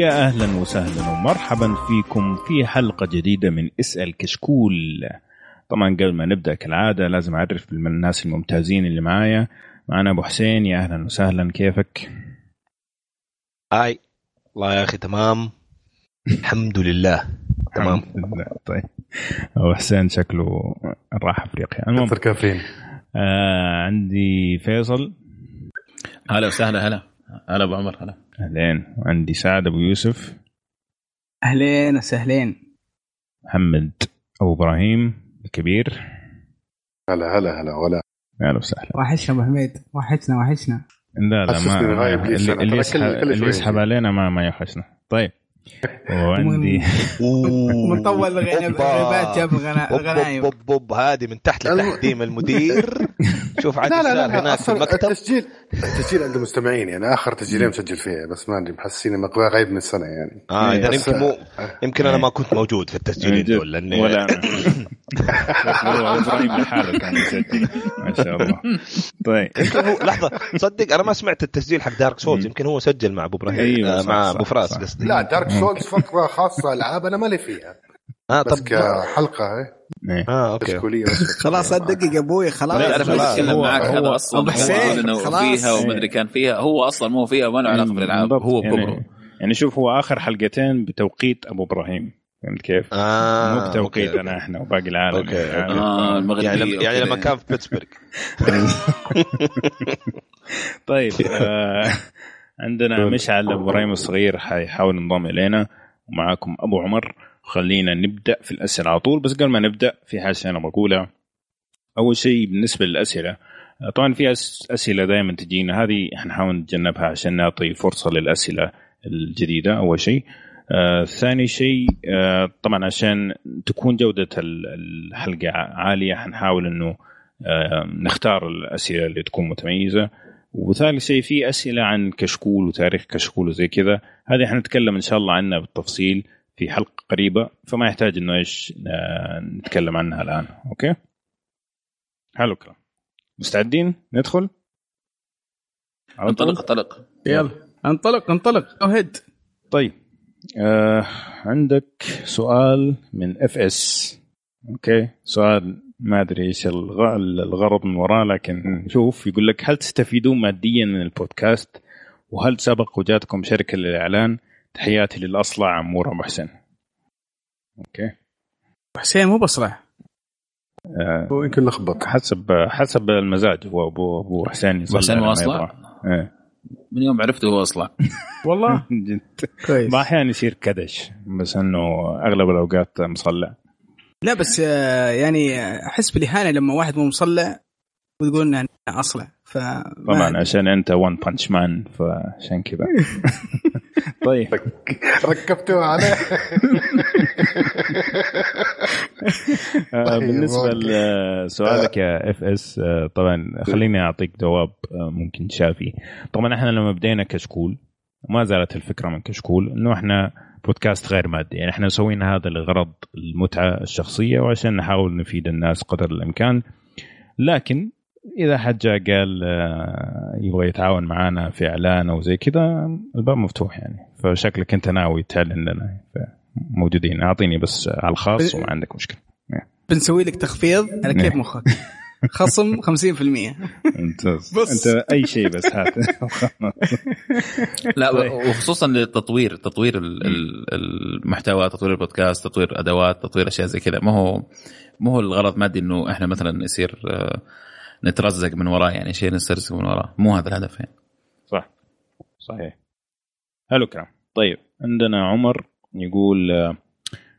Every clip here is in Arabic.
يا أهلا وسهلا ومرحبا فيكم في حلقة جديدة من إسأل كشكول. طبعا قبل ما نبدأ كالعادة لازم أعرف بالناس الممتازين اللي معايا. معنا أبو حسين يا أهلا وسهلا كيفك؟ هاي. والله يا أخي تمام. الحمد لله. تمام. الحمد لله. طيب. أبو حسين شكله راح أفريقيا. المهم كثر كافيين. آه عندي فيصل. هلا وسهلا هلا. هلا أبو عمر هلا. أهلين. وعندي سعد أبو يوسف. أهلين وسهلين. محمد أبو إبراهيم الكبير. هلا هلا هلا ولا. أهلا وسهلا. وحشنا أبو حميد. وحشنا وحشنا. لا لا ما لي اللي, يسحب اللي يسحب. علينا ما ما يوحشنا. طيب. وعندي مطول غيبات جاب غنايم. بوب بوب هذه من تحت لتحديم المدير. شوف عاد لا لا هناك في المكتب. التسجيل التسجيل عند المستمعين يعني آخر تسجيلين مسجل فيها بس ما أدري محسين مقبل غايب من سنه يعني. آه إذا يمكن مو يمكن أنا ما كنت موجود في التسجيلين. دول لاني ولا إبراهيم لحاله كان يسجل ما شاء الله. طيب. يمكن هو لحظة تصدق أنا ما سمعت التسجيل حق دارك سولز يمكن هو سجل مع أبو إبراهيم أيوة، آه، مع أبو فراس. قصدي. لا دارك سولز فقرة خاصة ألعاب أنا مالي فيها. آه بس طب كحلقة إيه. آه أوكي. خلاص لا تدقق يا أبوي لا خلاص اعرف خلاص. اتكلم هو- معك هو- هذا أصلا أبو حسين،. فيها ومدري كان فيها. هو أصلا مو فيها وما له علاقة بالألعاب. هو يعني, بكبره يعني شوف هو آخر حلقتين بتوقيت أبو إبراهيم. فهمت كيف؟ آه مو بتوقيتنا. إحنا وباقي العالم أوكي، يعني أوكي. آه يعني المغربية لما يعني لما. كان في بيتسبرغ طيب آه عندنا مشعل أبو إبراهيم الصغير حيحاول ينضم إلينا ومعاكم أبو عمر خلينا نبدأ في الأسئلة على طول بس قبل ما نبدأ في حاجة أنا بقولها أول شيء بالنسبة للأسئلة آه، طبعا في أس- أسئلة دائما تجينا هذه حنحاول نتجنبها عشان نعطي فرصة للأسئلة الجديدة أول شيء آه ثاني شيء آه طبعا عشان تكون جودة ال- الحلقة عالية حنحاول إنه آه نختار الأسئلة اللي تكون متميزة. وثالث شيء في أسئلة عن كشكول وتاريخ كشكول وزي كذا. هذه حنتكلم إن شاء الله عنها بالتفصيل في حلقة قريبة فما يحتاج إنه إيش آه، نتكلم عنها الآن. أوكي؟ حلو الكلام. مستعدين ندخل؟ انطلق انطلق. يلا. انطلق انطلق. هيد طيب. آه عندك سؤال من FS أوكي سؤال ما أدري إيش الغ- الغرض من وراه لكن شوف يقول لك هل تستفيدون ماديا من البودكاست؟ وهل سبق وجاتكم شركة للإعلان؟ تحياتي للأصلع عمور أبو حسين. أوكي. حسين مو بأصلع. آه هو يمكن لخبط. حسب حسب المزاج هو أبو أبو حسين يصلع حسين؟ يبغى. إيه. من يوم عرفته هو اصلع والله؟ كويس. ما أحيانا يصير كدش بس إنه أغلب الأوقات مصلع لا بس آه، يعني أحس بالإهانة لما واحد مو مصلع وتقول إنه اصلع ف طبعا عشان أنت One Punch Man فعشان كذا طيب. ركبتوها عليه آه، طيب، بالنسبة. لسؤالك يا اف اس طبعا خليني أعطيك جواب آه، ممكن شافي. طبعا إحنا لما بدينا كشكول ما زالت الفكرة من كشكول إنه إحنا بودكاست غير مادي. يعني إحنا مسوين هذا لغرض المتعة الشخصية وعشان نحاول نفيد الناس قدر الإمكان. لكن إذا حد جاء قال آه، يبغى يتعاون معنا في إعلان أو زي كذا الباب مفتوح يعني. فشكلك أنت ناوي تعلن لنا. موجودين أعطيني بس على الخاص وما عندك مشكلة. بنسوي لك تخفيض على كيف مخك. خصم 50% أنت بس. أنت أي شيء بس هات. لا طيب. وخصوصا للتطوير. تطوير ال- ال- المحتوى تطوير البودكاست تطوير أدوات تطوير أشياء زي كذا. ما هو مو هو الغرض مادي إنه إحنا مثلا يصير آه، نترزق من وراه يعني شيء نسترزق من وراه مو هذا الهدف يعني. صح. صحيح. حلو كلام. طيب عندنا عمر يقول آه،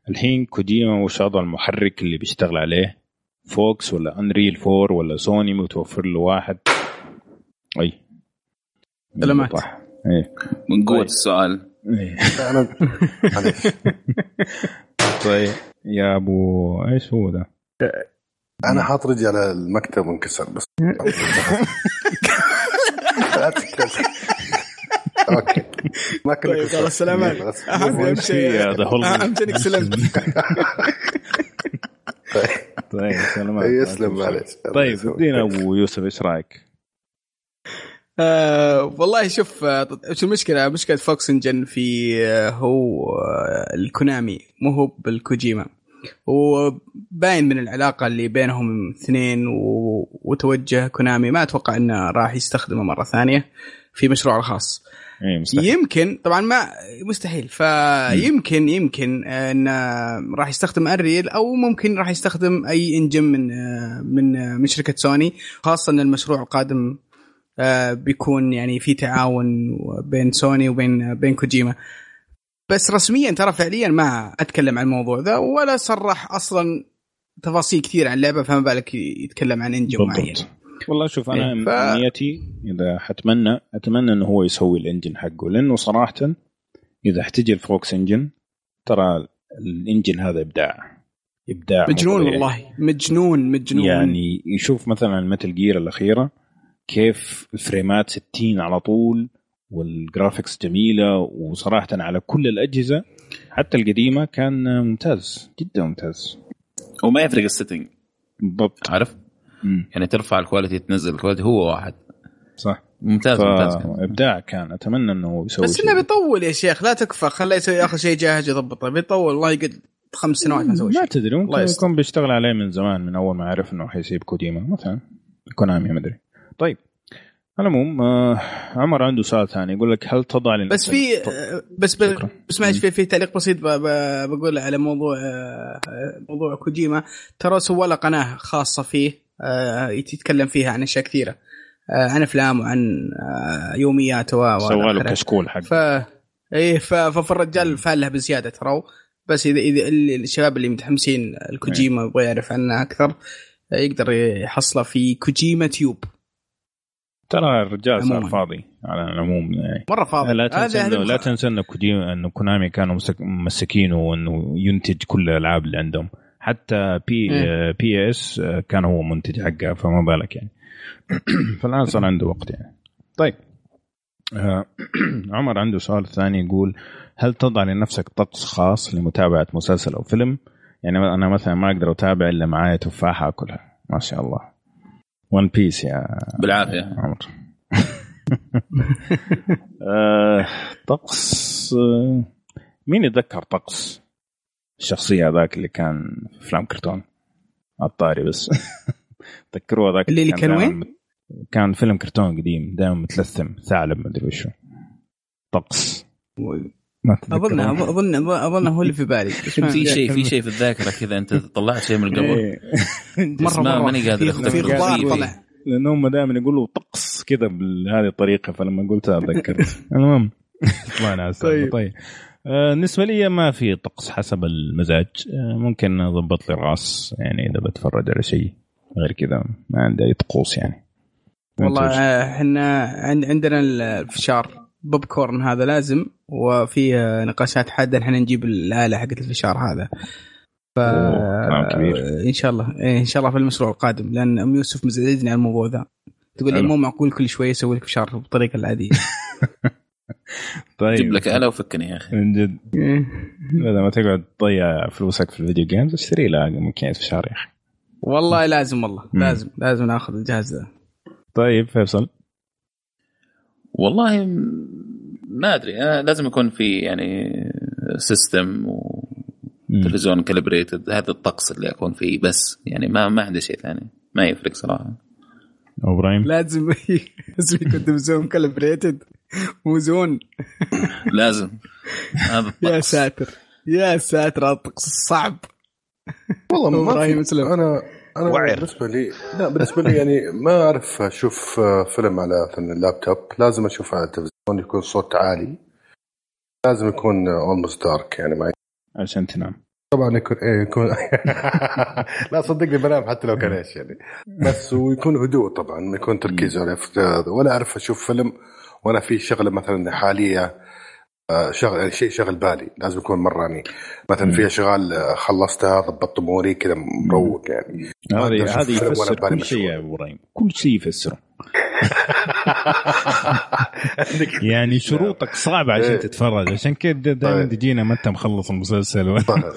الحين كوجيما وش وضع المحرك اللي بيشتغل عليه؟ Fox ولا Unreal 4 ولا سوني متوفر له واحد؟ أي. سلامات. إيه. من قوة طيب. السؤال. إيه. طيب. يا أبو إيش هو ده؟ أنا حاط رجلي على المكتب وانكسر بس. Okay ما كنا طيب، كسر. خلاص، سلامات. بس. أهم أهم شيء أهم شيء إنك سلمت طيب سلامات يسلم معلش طيب ادينا أبو يوسف إيش رأيك؟ آه والله شوف آه، إيش المشكلة؟ مشكلة Fox Engine في آه، هو آه، لكونامي مو هو بالكوجيما وباين من العلاقة اللي بينهم اثنين و... وتوجه كونامي ما أتوقع إنه راح يستخدمه مرة ثانية في مشروعه الخاص. إيه مستحيل. يمكن طبعا ما مستحيل. فيمكن يمكن إن راح يستخدم Unreal أو ممكن راح يستخدم أي engine من من من شركة سوني خاصة إن المشروع القادم آه، بيكون يعني في تعاون بين سوني وبين بين كوجيما بس رسميا ترى فعليا ما أتكلم عن الموضوع ذا ولا صرح أصلا تفاصيل كثير عن اللعبة فما بالك يتكلم عن engine معين. بالضبط والله شوف أنا إيه، ف- امنيتي إذا حتمنى أتمنى إنه هو يسوي ال engine حقه لأنه صراحة إذا حتجي ال Fox Engine ترى ال engine هذا إبداع. إبداع مجنون. والله. مجنون مجنون. يعني يشوف مثلا ال Metal Gear الأخيرة كيف الفريمات 60 على طول وال graphics جميلة وصراحه على كل الأجهزة حتى القديمة كان ممتاز جدا ممتاز. وما يفرق ال setting بالضبط. عارف؟ مم. يعني ترفع ال quality تنزل ال quality هو واحد. صح. ممتاز ممتاز فابداع كان أتمنى إنه يسوي بس. إنه بيطول يا شيخ لا تكفى خليه يسوي ياخذ شيء جاهز يضبطه بيطول والله يقعد خمس سنوات ما يسوي ما شيء. تدري ممكن الله. يكون بيشتغل عليه من زمان من أول ما عرف إنه حيسيب كوجيما مثلا كونامي ما أدري. طيب على العموم آه، عمر عنده سؤال ثاني يقول لك هل تضع لنفسك بس في بس ب-. بس معلش في, في تعليق بسيط ب- ب- بقول على موضوع آه، موضوع كوجيما. ترى سوى له قناة خاصة فيه آه، يتكلم فيها عن أشياء كثيرة آه، عن أفلام وعن آه، يومياته و سوى له. كشكول حق. ف إيه ف- فالرجال فالح بزيادة ترى. بس إذا إذا الشباب اللي متحمسين الكوجيما يبغى يعرف عنه أكثر آه، يقدر يحصله في كوجيما تيوب. ترى الرجال صار عموماً. فاضي على العموم يعني. مرة فاضي. لا تنسى هذا- انه لا تنسى إنه كوديما إنه كونامي كانوا مسك- مسكينه وانه ينتج كل الألعاب اللي عندهم. حتى بي إيه. بي اس كان هو منتج حقها فما بالك يعني. فالآن صار عنده وقت يعني. طيب. آه، عمر عنده سؤال ثاني يقول هل تضع لنفسك طقس خاص لمتابعة مسلسل أو فيلم؟ يعني أنا مثلا ما أقدر أتابع إلا معايا تفاحة أكلها. ما شاء الله. One Piece يا بالعافية. عمر. آه، طقس آه، مين يتذكر طقس؟ الشخصية ذاك اللي كان في أفلام كرتون. الطاري بس. تذكروه ذاك اللي- اللي كان دايماً وين؟ كان فيلم كرتون قديم دائما متلثم ثعلب ما ادري وشو طقس ما اظن؟ اظن أظن هو اللي في بالي. في شيء في شيء في الذاكرة كذا أنت طلعت شيء من قبل إيه. مره ما- مرة. ماني قادر في- طلع. لأن هم دائما يقولوا طقس كذا بهذه الطريقة فلما قلتها تذكرت المهم. طلعنا على السالفة. طيب. طيب. آه، بالنسبة لي ما في طقس حسب المزاج. آه، ممكن أضبط لي راس يعني إذا بتفرج على شيء غير كذا. ما عندي أي طقوس يعني. والله؟ آه، إحنا عند عندنا الفشار. بوب كورن هذا لازم وفي نقاشات حادة إحنا نجيب الآلة حقت الفشار هذا. ف كلام كبير. إن شاء الله إيه إن شاء الله في المشروع القادم لأن أم يوسف مزعجني على الموضوع ذا. تقول لي. مو معقول كل شوية يسوي لك فشار بالطريقة العادية. طيب. جيب لك آلة وفكني يا أخي. من جد. إيه. بدل ما تقعد تضيع فلوسك في ال video games اشتري له ماكينه فشار يا أخي. والله لازم والله. لازم لازم ناخذ الجهاز ذا. طيب فيصل. والله ما أدري. أنا لازم يكون في يعني system وتلفزيون calibrated هذا الطقس اللي اكون فيه بس. يعني ما ما عندي شيء ثاني. ما يفرق صراحة. أو إبراهيم لازم لازم يكون تلفزيون كالبريتد وزون لازم. هذا يا الطقس. ساتر. يا ساتر هذا الطقس الصعب والله ما إبراهيم في. مسلم. أنا أنا وعر. بالنسبة لي لا بالنسبة لي يعني ما أعرف أشوف فيلم على اللابتوب. لازم أشوف على التلفزيون يكون صوت عالي. لازم يكون اولموست دارك يعني ما عشان تنام. طبعا يكون إيه يكون لا صدقني بنام حتى لو كان إيش يعني. بس ويكون هدوء طبعا يكون تركيز على ولا أعرف أشوف فيلم وأنا في شغلة مثلا حالية. آه، شغل يعني شيء شغل بالي. لازم يكون مرة يعني مثلا في أشغال آه، خلصتها ضبطت أموري كذا مروق يعني. هذه هذه يفسر كل شيء. يا أبو إبراهيم. كل شيء يفسره يعني شروطك صعبة عشان إيه. تتفرج. عشان كذا دائما طيب. تجينا ما انت مخلص المسلسل؟ ولا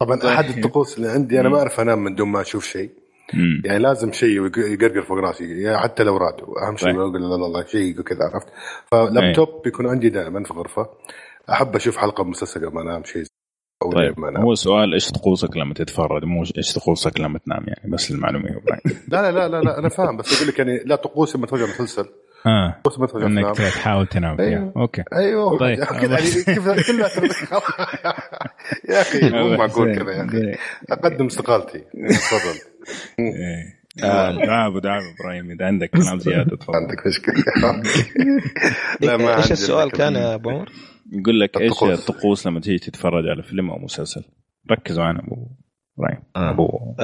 طبعا أحد الطقوس اللي عندي أنا ما أعرف أنام من دون ما أشوف شيء. مم. يعني لازم شيء يق- يقرقر فوق راسي. يا حتى لو راد. اهم شيء. أقول لا لا لا شيء كذا عرفت؟ فلابتوب بيكون عندي دائما في غرفة. أحب أشوف حلقة من مسلسل قبل ما أنام شيء طيب أنام. هو سؤال إيش طقوسك لما تتفرج؟ مو إيش طقوسك لما تنام يعني بس المعلومة لا لا لا لا, لا أنا فاهم بس أقول لك يعني لا طقوس لما تتفرج على مسلسل. آه إنك تحاول تنام. فيها أيوه. أوكي. أيوه. طيب. كذا يعني كيف كلها يا أخي مو معقول كذا يا أخي. أقدم استقالتي. تفضل. إيه. آه، دعاء دعاء إبراهيم. إذا عندك كلام زيادة تفضل. عندك مشكلة. لا ما إيش السؤال كان يا ابو عمر؟ يقول لك إيش الطقوس. الطقوس لما تيجي تتفرج على فيلم أو مسلسل؟ ركزوا معنا. ابو إبراهيم آه. أبو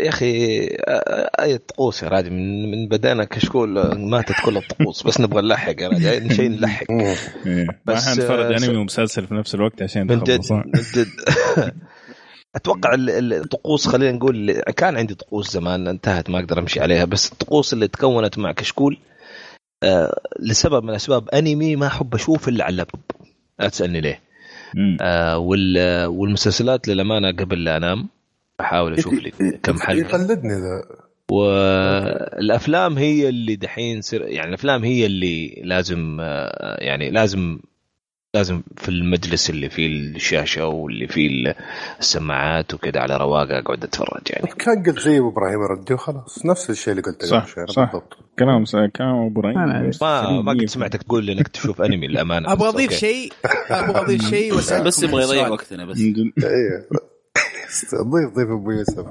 يا أخي آه، اي طقوس يا راجل من, من بدانا كشكول آه، ماتت كل الطقوس بس نبغى نلحق يا راجل شيء نلحق. إيه. ما بس، حنتفرج آه، انمي ومسلسل في نفس الوقت عشان من جد من جد أتوقع ال- ال- الطقوس خلينا نقول كان عندي طقوس زمان انتهت ما أقدر أمشي عليها بس الطقوس اللي تكونت مع كشكول آه لسبب من الاسباب أنمي ما أحب أشوف إلا على اللابتوب لا تسألني ليه. آه وال والمسلسلات للأمانة قبل لا أنام احاول أشوف لي كم حلقه يقلدني ذا والأفلام هي اللي دحين سر يعني الأفلام هي اللي لازم آه، يعني لازم لازم في المجلس اللي فيه الشاشة واللي فيه السماعات وكذا على رواقة أقعد أتفرج يعني. كان قلت زي أبو إبراهيم ردي وخلاص؟ نفس الشيء اللي قلته صح، صح. بالضبط. كلام كلام أبو إبراهيم. أنا ما ما قد سمعتك تقول إنك تشوف أنمي للأمانة أبغى أضيف. شيء أبغى أضيف شيء بس يبغى يضيع. وقتنا بس. أيوه ضيف ضيف أبو يوسف.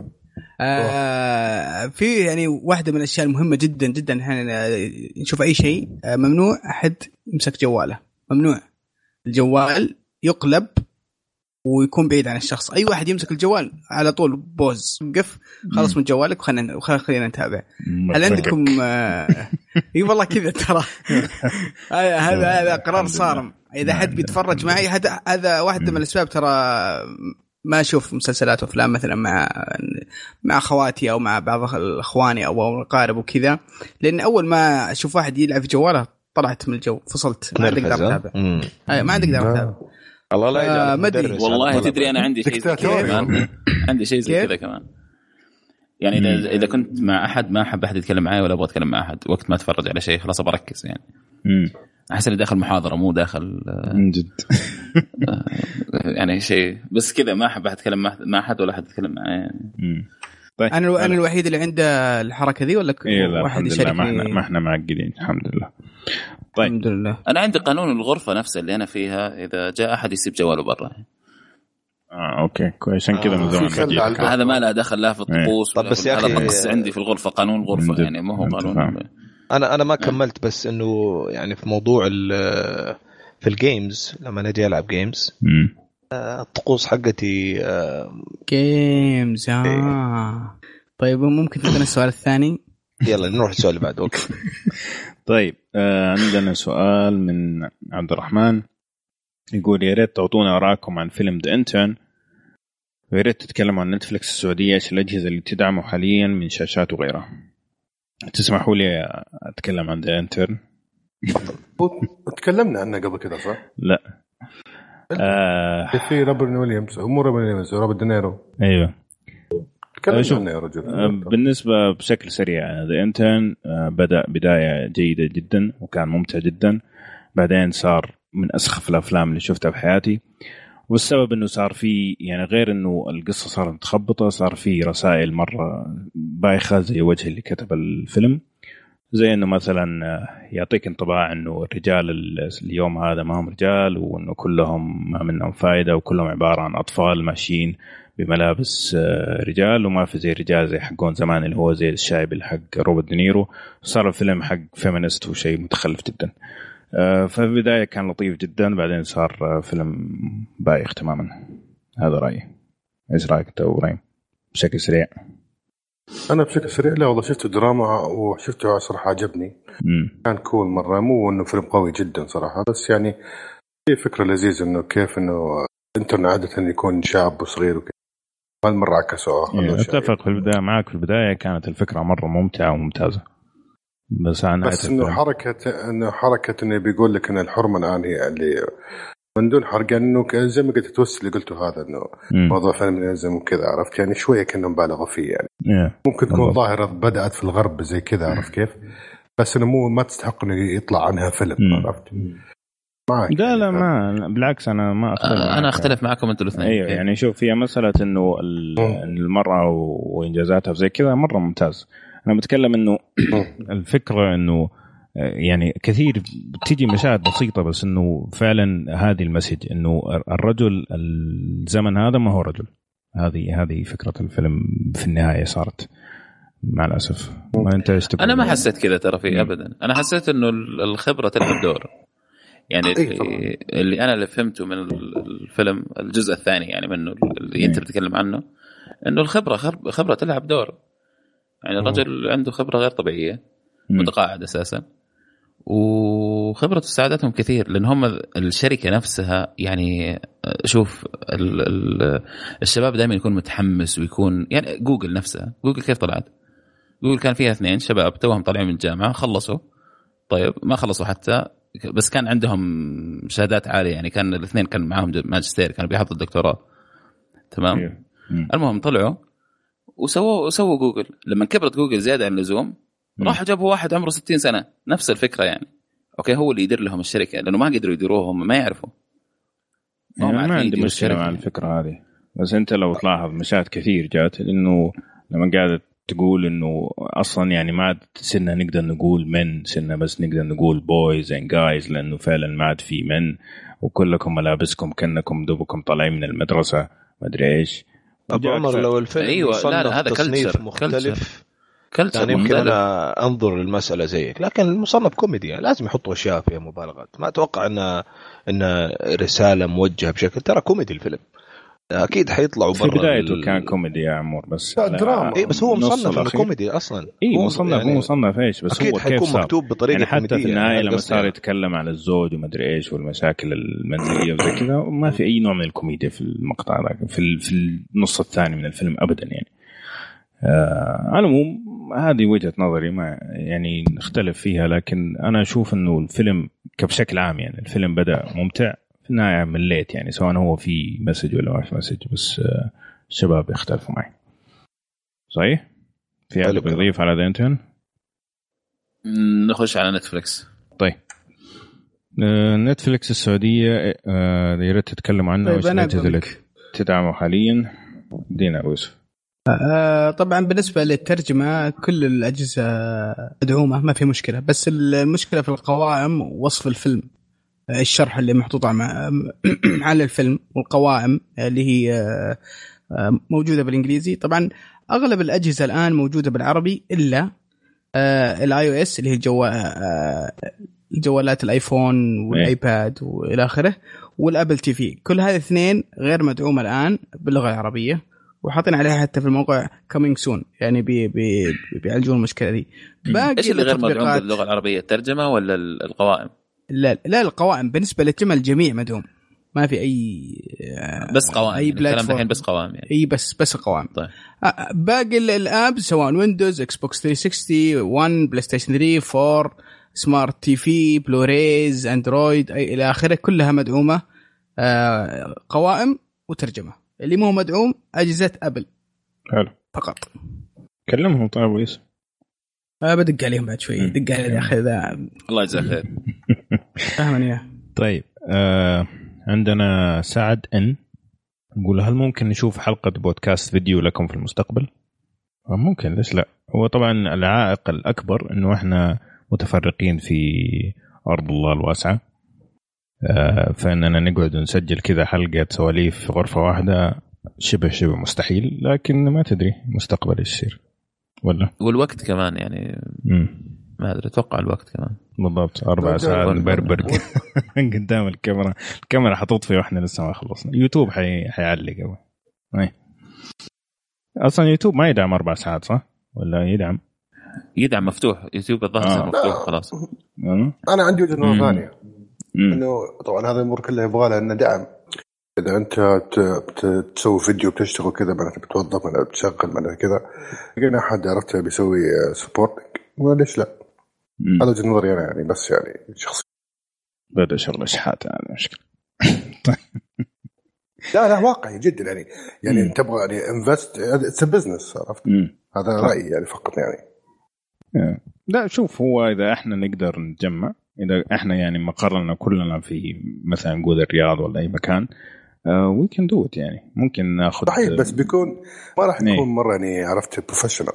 آه في يعني واحدة من الأشياء المهمة جدا جدا إحنا نشوف أي شيء. آه ممنوع أحد يمسك جواله. ممنوع. الجوال يقلب ويكون بعيد عن الشخص. أي واحد يمسك الجوال على طول بوز وقف خلص من جوالك وخلينا وخ- خلينا نتابع. هل عندكم آه، إي والله كذا ترى. هذا هذا قرار صارم. إذا حد. بيتفرج معي هذا هذا واحدة من الأسباب ترى ما أشوف مسلسلات وافلام مثلا مع مع أخواتي أو مع بعض اخواني أو أو اقارب وكذا لأن أول ما أشوف واحد يلعب في جواله طلعت من الجو فصلت ما عاد أقدر؟ أتابع ما عاد أقدر أتابع الله لا آه، ما أدري. مدرس. والله تدري أنا عندي شيء زي كذا عندي شيء زي؟ كذا كمان يعني اذا إذا كنت مع أحد ما أحب أحد يتكلم معي ولا أبغى أتكلم مع أحد وقت ما أتفرج على شيء خلاص بركز يعني. أحس اني داخل محاضرة مو داخل آه، من جد. يعني شيء. بس كذا ما أحب احد أتكلم مع- مع أحد ولا أحد يتكلم معي. يعني. طيب. أنا أنا الوحيد اللي عنده الحركة ذي ولا إيه لا واحد الحمد لله ما إحنا ما إحنا معقدين الحمد لله. طيب. الحمد لله. أنا عندي قانون الغرفة نفسها اللي أنا فيها إذا جاء أحد يسيب جواله برا. آه أوكي. كويس. عشان كذا آه، من زمان. هذا ما له دخل لا في الطقوس طب ولا بس يا هذا أخي- طقس عندي في الغرفة قانون جد. يعني ما هو قانون. أنا أنا ما كملت بس إنه يعني في موضوع ال- في ال games لما نجي ألعب games. الطقوس حقتي آه، games آه. طيب ممكن تعطينا السؤال الثاني؟ يلا نروح السؤال اللي بعده. Okay. طيب آه عندنا سؤال من عبد الرحمن. يقول يا ريت تعطونا آراءكم عن فيلم The Intern ويا ريت تتكلموا عن نتفلكس السعودية إيش الأجهزة اللي تدعمه حاليا من شاشات وغيرها. تسمحوا لي أتكلم عن ذا انترن تكلمنا عنه قبل كذا صح؟ لا. آه. في روبرت ويليامز هو مو روبرت ويليامز روبرت دينيرو. أيوه. تكلمنا عنه يا رجل. آه، بالنسبة بشكل سريع The Intern بدأ بداية جيدة جدا وكان ممتع جدا. بعدين صار من أسخف الأفلام اللي شفتها في حياتي. والسبب إنه صار في يعني غير إنه القصة صارت متخبطة صار في رسائل مرة بايخة زي وجه اللي كتب الفيلم. زي إنه مثلا آه، يعطيك انطباع إنه الرجال ال- اليوم هذا ما هم رجال وإنه كلهم ما منهم فائده وكلهم عبارة عن أطفال ماشيين بملابس آه، رجال وما في زي رجال زي حقون زمان اللي هو زي الشايب اللي حق روبرت دينيرو. صار الفيلم حق feminist وشيء متخلف جدا. ففي البدايه كان لطيف جدا بعدين صار آه، فيلم بايخ تماما. هذا رأيي. إيش رأيك أنت إبراهيم بشكل سريع. أنا بشكل سريع لا والله شفته دراما وشفته صراحة عجبني. مم. كان كول مرة مو إنه فيلم قوي جدا صراحة بس يعني في فكرة لذيذة إنه كيف إنه الإنترنت عادة يكون شاب وصغير وكذا. هالمرة عكسوها شاب. أتفق في البداية معك. في البداية كانت الفكرة مرة ممتعة وممتازة. بس نهايه بس إنه الفيلم حركه إنه حركة إنه بيقول لك إن الحرمة الآن هي اللي من دون حرق انه ك- زي ما قلت التوست اللي قلته هذا إنه. موضوع فيلم يلزم وكذا عرفت يعني شوية كانه مبالغه فيه يعني Yeah. ممكن تكون. ظاهرة بدأت في الغرب زي كذا عرفت كيف؟ بس إنه مو ما تستحق إنه يطلع عنها فيلم. عرفت؟ معك لا لا يعني. ما بالعكس أنا ما أختلف. أنا أختلف معكم أنتم الاثنين أيوه يعني شوف هي مسألة إنه المرأة وإنجازاتها زي كذا مرة ممتاز أنا بتكلم إنه الفكرة إنه آه، يعني كثير بتيجي مشاهد بسيطة بس إنه فعلا هذه المسج إنه الرجل الزمن هذا ما هو رجل هذه هذه فكرة الفيلم في النهاية صارت مع الأسف ما أنت؟ أنا ما حسيت كذا ترى فيه. ابدا أنا حسيت إنه الخبرة تلعب دور يعني اللي. اللي أنا اللي فهمته من الفيلم الجزء الثاني يعني منه اللي أنت إيه. بتتكلم عنه إنه الخبرة خبره خبرة تلعب دور يعني الرجل عنده خبرة غير طبيعية. متقاعد أساسا وخبرته ساعدتهم كثير لأن هم الشركة نفسها يعني شوف ال ال الشباب دائما يكون متحمس ويكون يعني جوجل نفسها جوجل كيف طلعت؟ جوجل كان فيها اثنين شباب توهم طالعين من الجامعة خلصوا طيب ما خلصوا حتى بس كان عندهم شهادات عالية يعني كان الاثنين كان معاهم ماجستير كانوا بيحضروا الدكتوراه تمام. مم. المهم طلعوا وسووا سووا جوجل. لما كبرت جوجل زيادة عن اللزوم. راحوا جابوا واحد عمره 60 سنة. نفس الفكرة يعني. okay هو اللي يدير لهم الشركة لأنه ما قدروا يديروها هم ما يعرفوا. هم يعني ما عندي مشكلة. مع الفكرة هذه. بس أنت لو تلاحظ مشاهد كثير جات انه لما قاعد تقول إنه أصلا يعني ما عاد صرنا نقدر نقول men صرنا بس نقدر نقول boys and guys لأنه فعلا ما عاد في men. وكلكم ملابسكم كأنكم دوبكم طالعين من المدرسة ما أدري إيش. أبو عمر لو الفيلم أيوة، لا، لا، مصنف هذا تصنيف culture، مختلف culture يعني يمكن. أنا أنظر للمسألة زيك. لكن المصنف كوميدي يعني لازم يحطوا أشياء فيها مبالغات. ما أتوقع ان إن رسالة موجهة بشكل ترى كوميدي الفيلم. أكيد حيطلعوا في برا بدايته ال- كان كوميدي يا عمور بس دراما. اي بس هو مصنف انه. كوميدي أصلا اي هو مصنف يعني هو مصنف إيش بس أكيد هو كيف حيكون صار مكتوب بطريقة يعني حتى في النهاية لما صار يعني. يتكلم على الزوج ومدري إيش والمشاكل المنزلية وزي كذا ما في أي نوع من الكوميديا في المقطع ذاك في في النص الثاني من الفيلم ابدا يعني آه على العموم هذه وجهة نظري ما يعني نختلف فيها لكن أنا أشوف إنه الفيلم بشكل عام يعني الفيلم بدأ ممتع النهايه مليت يعني سواء هو في message ولا ما في message بس آه الشباب يختلفوا معي. صحيح؟ في احد. بيضيف على ذا انتهن؟ نخش على نتفلكس طيب. آه، نتفليكس السعودية آه، يا ريت تتكلموا عنها طيب وش تدعمه حاليا. دينا أبو يوسف. آه، طبعا بالنسبة للترجمة كل الأجهزة مدعومه ما في مشكلة بس المشكلة في القوائم ووصف الفيلم. آه، الشرح اللي محطوط على الفيلم والقوائم اللي هي آه، موجودة بالإنجليزي. طبعا أغلب الأجهزة الآن موجودة بالعربي إلا ال iOS اللي هي الجو آه، جوالات الآيفون والآيباد وإلى آخره والأبل تي في. كل هذه الاثنين غير مدعومة الآن باللغة العربية وحاطين عليها حتى في الموقع coming soon يعني بي بي بيعالجون المشكلة دي. باقي إيش اللي غير مدعوم باللغة العربية؟ الترجمة ولا ال- القوائم؟ لا لا القوائم بالنسبة للجمع الجميع مدعوم ما في أي آه، بس قوائم أي الكلام platform الحين بس قوائم يعني. إي بس بس القوائم. طيب. آه، باقي ال- ال app سواء ويندوز إكس بوكس 360 1 بلاي ستيشن 3 4 smart TV Blu-rays اندرويد أي إلى آخره كلها مدعومة. آه، قوائم وترجمة. اللي مو مدعوم أجهزة ابل حلو. فقط. كلمهم طيب يوسف آه بدق عليهم بعد شوي. دق علي يا أخي ذا الله يجزاه خير فهمني إياه. طيب آه عندنا سعد إن نقول هل ممكن نشوف حلقة بودكاست فيديو لكم في المستقبل؟ آه، ممكن ليش لا؟ هو طبعا العائق الأكبر إنه إحنا متفرقين في أرض الله الواسعة آه فإننا نقعد نسجل كذا حلقة سواليف في غرفة واحدة شبه شبه مستحيل لكن ما تدري مستقبل إيش يصير ولا؟ والوقت كمان يعني مم. ما أدري أتوقع الوقت كمان بالضبط أربع ساعات لا. نبربر قدام الكاميرا الكاميرا حتطفي وإحنا لسه ما خلصنا يوتيوب حي... حيعلق. أي. أصلا يوتيوب ما يدعم أربع ساعات صح؟ ولا يدعم؟ يدعم مفتوح يوتيوب الظاهر آه. صار مفتوح خلاص أه؟ أنا عندي وجهة. نظر ثانية. إنه طبعا هذه الأمور كلها يبغى لها إنه دعم إذا أنت تسوي فيديو بتشتغل كذا معناته بتوظف معناته بتشغل معناته كذا. لقينا أحد عرفت بيسوي سبورتنج وليش لا؟ مم. هذا وجهه نظري أنا يعني بس يعني شخصي. بدأ شغل إشحات هذا مشكله لا لا واقعي جدا يعني. يعني مم. تبغى يعني invest it's business عرفت. هذا رأيي يعني فقط يعني. لا شوف هو إذا إحنا نقدر نتجمع إذا إحنا يعني مقرنا كلنا في مثلا نقول الرياض ولا أي مكان we can do يعني. ممكن ناخذ صحيح بس بيكون ما راح إيه. يكون مرة يعني عرفت professional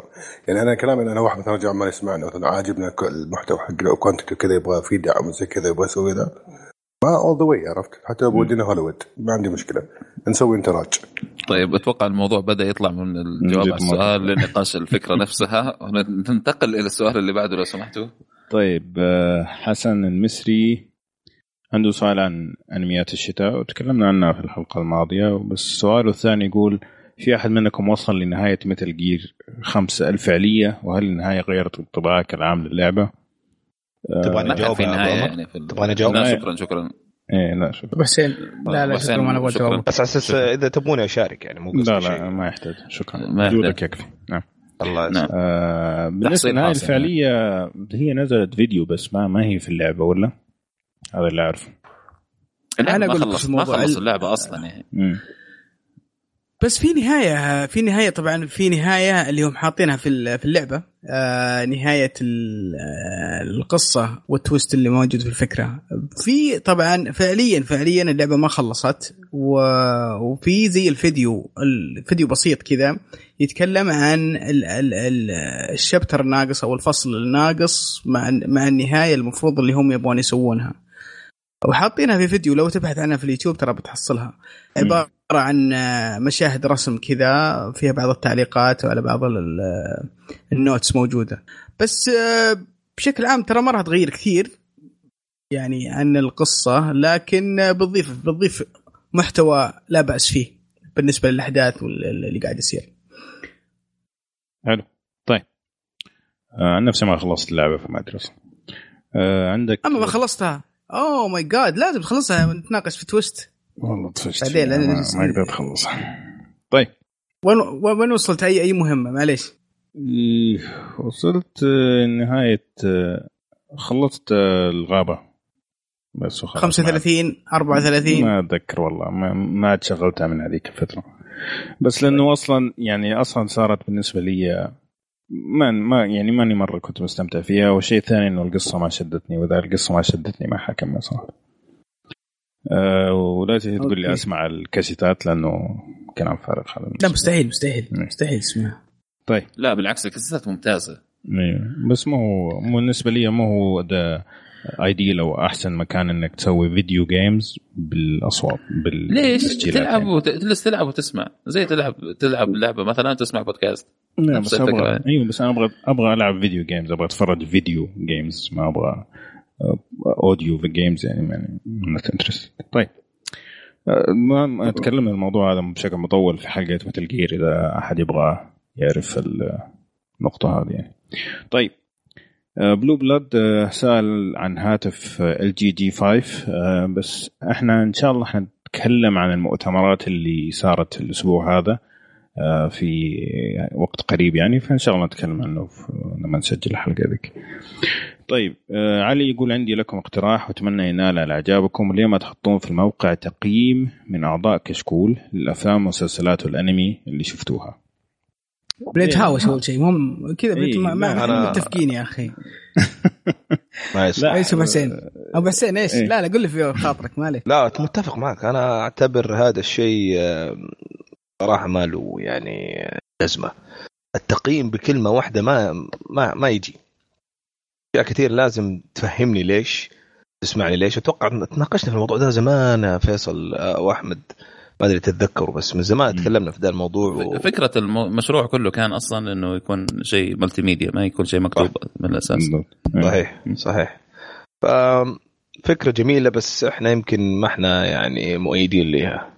يعني أنا كلامي أنا واحد مثلا رجع ما يسمعنا مثلا عاجبنا المحتوى حقنا أو content وكذا يبغى في دعم وزي كذا يبغى يسوي ذا. ما all the way عرفت؟ حتى لو بودينا هوليوود ما عندي مشكلة. نسوي انتراج. طيب أتوقع الموضوع بدأ يطلع من الجواب على السؤال لنقاش الفكرة نفسها. وننتقل إلى السؤال اللي بعده لو سمحتوا. طيب آه، حسن المصري عنده سؤال عن أنميات الشتاء وتكلمنا عنها في الحلقة الماضية بس سؤاله الثاني يقول في أحد منكم وصل لنهاية Metal Gear خمسة الفعلية وهل النهاية غيرت انطباعك العام للعبة؟ تبغى ما كان نجاوب في يا نهاية عمر؟ يعني تبغى نجاوب؟ لا شكرا شكرا إيه لا شوف ابو حسين لا لا شكرا ما أنا أبغى شكراً. جواب بس على أساس إذا تبوني أشارك يعني مو قصدي لا شيء. لا ما يحتاج شكرا ما يحتاج. وجودك يكفي نعم الله نعم. يسلمك. آه بالنسبة للنهاية. الفعلية هي نزلت فيديو بس ما ما هي في اللعبة ولا؟ هذا اللي أعرفه. أقول لك خلص ما خلص ال- اللعبة أصلا يعني. مم. بس في نهاية في نهاية طبعا في نهاية اللي هم حاطينها في ال- في اللعبة. آه نهاية ال- آه، القصة والتويست اللي موجود في الفكرة. في طبعا فعليا فعليا اللعبة ما خلصت. وفي زي الفيديو الفيديو بسيط كذا يتكلم عن ال ال ال الشابتر الناقص أو الفصل الناقص مع مع النهاية المفروض اللي هم يبغون يسوونها. وحاطينها في فيديو لو تبحث عنها في اليوتيوب ترى بتحصلها. عبارة عن آه، مشاهد رسم كذا فيها بعض التعليقات وعلى بعض ال- ال notes موجودة. بس آه، بشكل عام ترى ما راح تغير كثير يعني عن القصة لكن آه، بتضيف بتضيف محتوى لا بأس فيه بالنسبة للأحداث وال- اللي قاعد يصير. حلو. طيب. آه عن نفسي ما خلصت اللعبة فما أدري أصلاً. آه عندك أما ما خلصتها oh my god لازم تخلصها نتناقش في twist. والله طفشت بعدين لأن- ما, ما قدرت أخلصها. طيب. وين وين وصلت؟ اي أي مهمة؟ معليش. إيه، وصلت آه، نهاية آه، خلصت آه، الغابة. بس وخلاص 35 34 ما أتذكر والله. ما, ما عاد شغلتها من هذيك الفترة. بس لأنه أصلا يعني أصلا صارت بالنسبة لي ما ما يعني ماني مرة كنت مستمتع فيها والشيء الثاني إنه القصة ما شدتني وإذا القصة ما شدتني ما حكمل صراحة أه ولا تجي تقول لي. أسمع الكاسيتات لأنه كلام فارغ هذا لا مستحيل مستحيل. مستحيل اسمها طيب. لا بالعكس الكاسيتات ممتازة. إيه، بس ما هو مو بالنسبة لي ما هو the ideal أو أحسن مكان إنك تسوي video games بالأصوات ليش؟ بالتسجيلات تلعب يعني. وت... تلعب وتسمع. زي تلعب تلعب لعبة مثلا تسمع بودكاست لا نفس بس أبغى. أيوه بس أنا أبغى أبغى ألعب video games أبغى أتفرج video games ما أبغى audio في games يعني يعني not interested طيب. آه، ما اتكلم عن الموضوع هذا بشكل مطول في حلقة مثل جير إذا أحد يبغى يعرف النقطة هذه يعني. طيب. بلو بلاد سأل عن هاتف ال G G5 آه، بس إحنا إن شاء الله حنتكلم عن المؤتمرات اللي صارت الأسبوع هذا آه، في وقت قريب يعني فإن شاء الله نتكلم عنه لما نسجل الحلقة ذيك. طيب آه، علي يقول عندي لكم اقتراح وأتمنى ينال على إعجابكم ليه ما تحطون في الموقع تقييم من أعضاء كشكول للأفلام والمسلسلات والأنمي اللي شفتوها. بنتهاوش أول شيء. مهم كذا إيه، ما ما لا، متفقين يا أخي. ما يصلح إيش ابو حسين أبو حسين إيش؟ إيه. لا لا قول لي في خاطرك ما عليك. لا متفق معك. أنا أعتبر هذا الشيء آه، صراحة ما له يعني لازمه التقييم بكلمة واحدة ما ما ما يجي. أشياء كثير لازم تفهمني ليش تسمعني ليش. أتوقع تناقشنا في الموضوع ده زمان يا فيصل آه، واحمد ما أدري تتذكروا بس من زمان. تكلمنا في ذا الموضوع و... فكرة المشروع كله كان أصلا إنه يكون شيء ملتي ميديا ما يكون شيء مكتوب من الأساس. بالضبط. صحيح صحيح. ففكرة جميلة بس إحنا يمكن ما إحنا يعني مؤيدين لها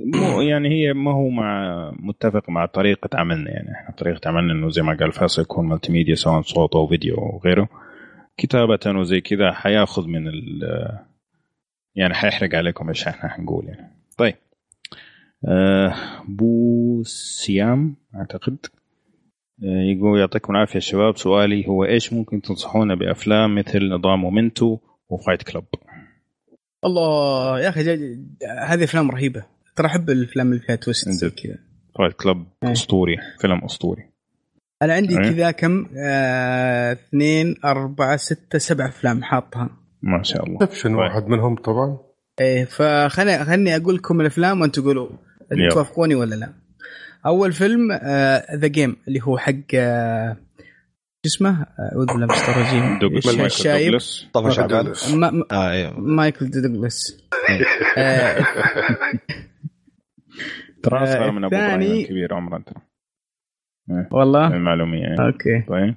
مو يعني هي ما هو مع متفق مع طريقة عملنا. يعني إحنا طريقة عملنا إنه زي ما قال فيصل يكون multimedia سواء صوت أو فيديو أو غيره. كتابة وزي كذا حياخذ من ال يعني حيحرق عليكم إيش إحنا حنقول يعني. بو سيام أعتقد. آه يقول يعطيكم العافية يا شباب سؤالي هو إيش ممكن تنصحونا بأفلام مثل نظام Memento و Fight Club الله يا أخي هذه أفلام رهيبة. ترى أحب الأفلام اللي فيها twist زي. كذا. Fight Club. أسطوري فيلم أسطوري. أنا عندي إيه. كذا كم آه، اثنين أربعة ستة سبع أفلام حاطها. ما شاء الله. Inception طيب. واحد منهم طبعا؟ إيه فخلني خلني أقول لكم الأفلام وأنتم قولوا يلا. توافقوني ولا لا؟ أول فيلم The Game اللي هو حق آه، شو اسمه؟ آه، أعوذ بالله من الشيطان الرجيم. دوغلاس الشايب. ما- آه أيوه مايكل دوغلاس. آه، ترى أصغر آه، من أبو إبراهيم الكبير عمرا ترى. والله؟ المعلومية يعني. أوكي. طيب.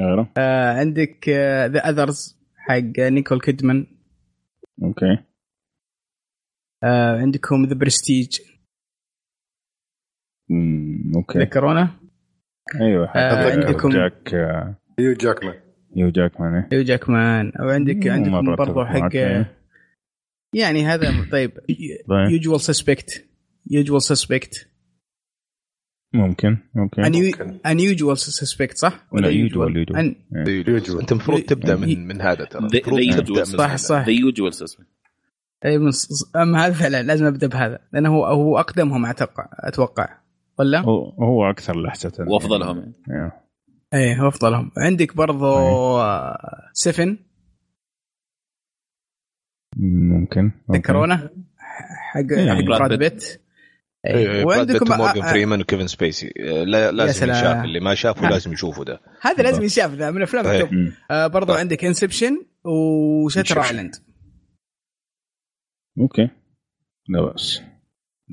غيره؟ آه، عندك The Others حق نيكول كيدمان. أوكي. آه، عندكم The Prestige أمم، okay. تذكرونه أيوه آه، عندكم- جاك آه، هيو جاكمان. هيو جاكمان إيه. هيو جاكمان. أو عندك عندكم برضو حق إيه. يعني. هذا طيب. Usual Suspects Usual Suspects ممكن ممكن. unusual suspect صح؟ لا، ولا. أن... Usual. أنت المفروض تبدأ من من هذا ترى. صح هذا. صح ذا Usual Suspects أي من اما هذا فعلا لازم أبدأ بهذا. لأنه هو هو أقدمهم أتوقع أتوقع. ولا؟ هو هو أكثر لحسة وافضلهم يعني. يعني. إيه هو أفضلهم عندك برضو آه، Seven ممكن. تذكرونه حق إيه، حق براد بيت. أيوه إيه. براد بيت وعندكم آه، فريمان وكيفن سبيسي لا- لازم. يشاف اللي ما شافه ها. لازم يشوفه ده هذا لازم ينشاف ذا من افلام إيه. ال top أمم. آه برضو طيب. عندك Inception و Shutter. Island okay لا بأس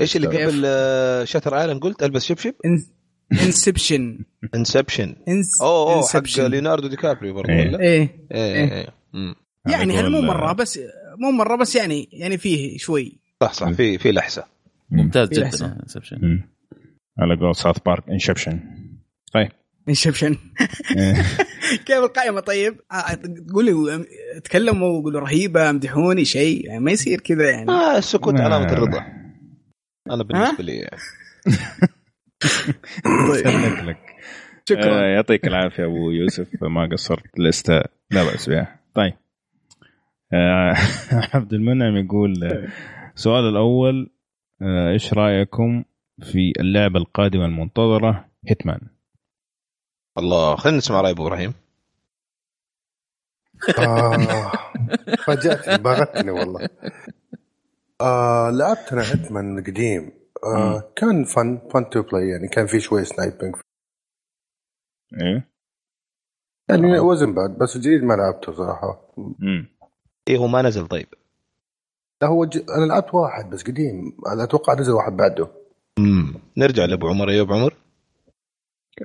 إيش اللي كيف؟ قبل آه، Shutter Island قلت ألبس شبشب Inception Inception أوه أوه حق ليوناردو دي كابريو برضه إيه. ولا؟ إيه إيه إيه. إيه مم. يعني هذا مو مرة بس مو مرة بس يعني يعني فيه شوي صح صح في في لحسة ممتاز جدا. أمم. على قول ساوث بارك Inception طيب Inception إيه. كيف القائمة طيب؟ آه، تقولوا تكلموا قولوا رهيبة أمدحوني شيء يعني ما يصير كذا يعني آه السكوت علامة الرضا أنا بالنسبة لي. سلك لك. شكرا. آه، يعطيك العافية أبو يوسف ما قصرت لسته. لا بأس بها. طيب. آه، عبد المنعم يقول السؤال الأول آه، إيش رأيكم في اللعبة القادمة المنتظرة هيتمان الله خلينا نسمع رأي أبو إبراهيم. آه فاجأتني باغتني والله. آه لعبت أنا هيتمان قديم آه كان fun fun to play يعني كان في شوي sniping إيه. يعني وزن بعد بس الجديد ما لعبته صراحة. مم. إيه هو ما نزل طيب. لا هو ج... أنا لعبت واحد بس قديم. أنا أتوقع نزل واحد بعده. امم نرجع لأبو عمر. يا أبو عمر.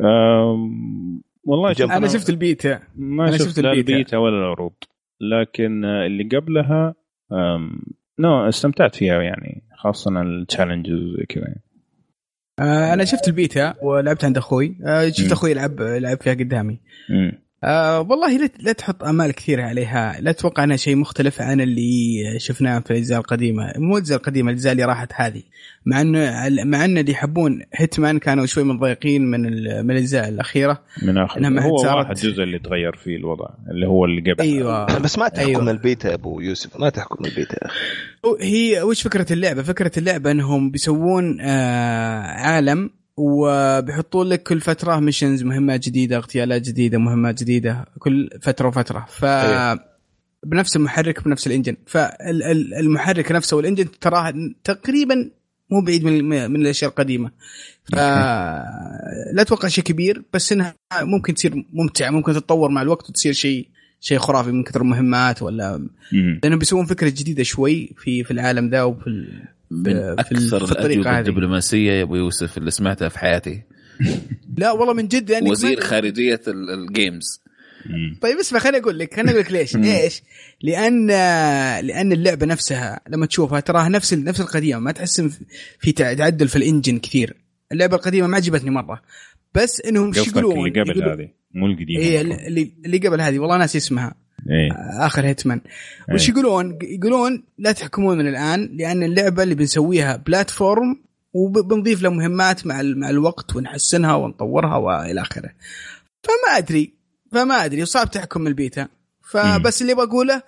آم، والله شوف أنا شفت البيتا ما أنا شفت, شفت ال beta. ال beta ولا العروض. لكن آه، اللي قبلها آم، نو استمتعت فيها يعني خاصة ال challenges وزي كذا يعني. آه أنا شفت البيتا ولعبت عند أخوي آه شفت. أخوي يلعب لعب فيها قدامي. آه والله لا, لا تحط آمال كثيرة عليها. لا تتوقع أنها شيء مختلف عن اللي شفناه في الأجزاء القديمة. مو الأجزاء القديمة الأجزاء اللي راحت هذه. مع إنه مع إن اللي يحبون هيتمان كانوا شوي متضايقين من من الأجزاء الأخيرة. من اخر هو صارت- واحد جزء اللي تغير فيه الوضع اللي هو اللي قبل. أيوه. بس ما تحكم أيوة. البيتا يا أبو يوسف ما تحكم البيتا يا أخي. هي وش فكرة اللعبة؟ فكرة اللعبة إنهم بيسوون آه عالم وبيحطون لك كل فترة missions مهمات جديدة اغتيالات جديدة مهمات جديدة كل فترة وفترة ف أيوة. بنفس المحرك بنفس ال engine فالمحرك نفسه وال engine تراه تقريبا مو بعيد من من الأشياء القديمة ف لا أتوقع شيء كبير بس إنها ممكن تصير ممتعة ممكن تتطور مع الوقت وتصير شيء شيء خرافي من كثر المهمات ولا. لأنهم بيسوون فكرة جديدة شوي في في العالم ذا وفي. من ال- أكثر الأجوبة هذه. الدبلوماسية يا أبو يوسف اللي سمعتها في حياتي لا والله من جد يعني وزير خارجية ال- ال games. طيب اسمع خليني أقول لك خليني أقول لك ليش؟ ليش؟ لأن لأن اللعبة نفسها لما تشوفها تراها نفس نفس القديمة ما تحس في تعدل في الإنجن كثير اللعبة القديمة ما عجبتني مرة بس إنهم إيش يقولون؟ اللي قبل هذه مو القديمة هي اللي اللي قبل هذه والله ناسي اسمها إيه. آخر هيتمان وش يقولون؟ يقولون لا تحكمون من الآن لأن اللعبة اللي بنسويها بلاتفورم وبنضيف لها مهمات مع مع الوقت ونحسنها ونطورها وإلى آخره. فما أدري فما أدري. وصعب تحكم البيتا. فبس اللي بقوله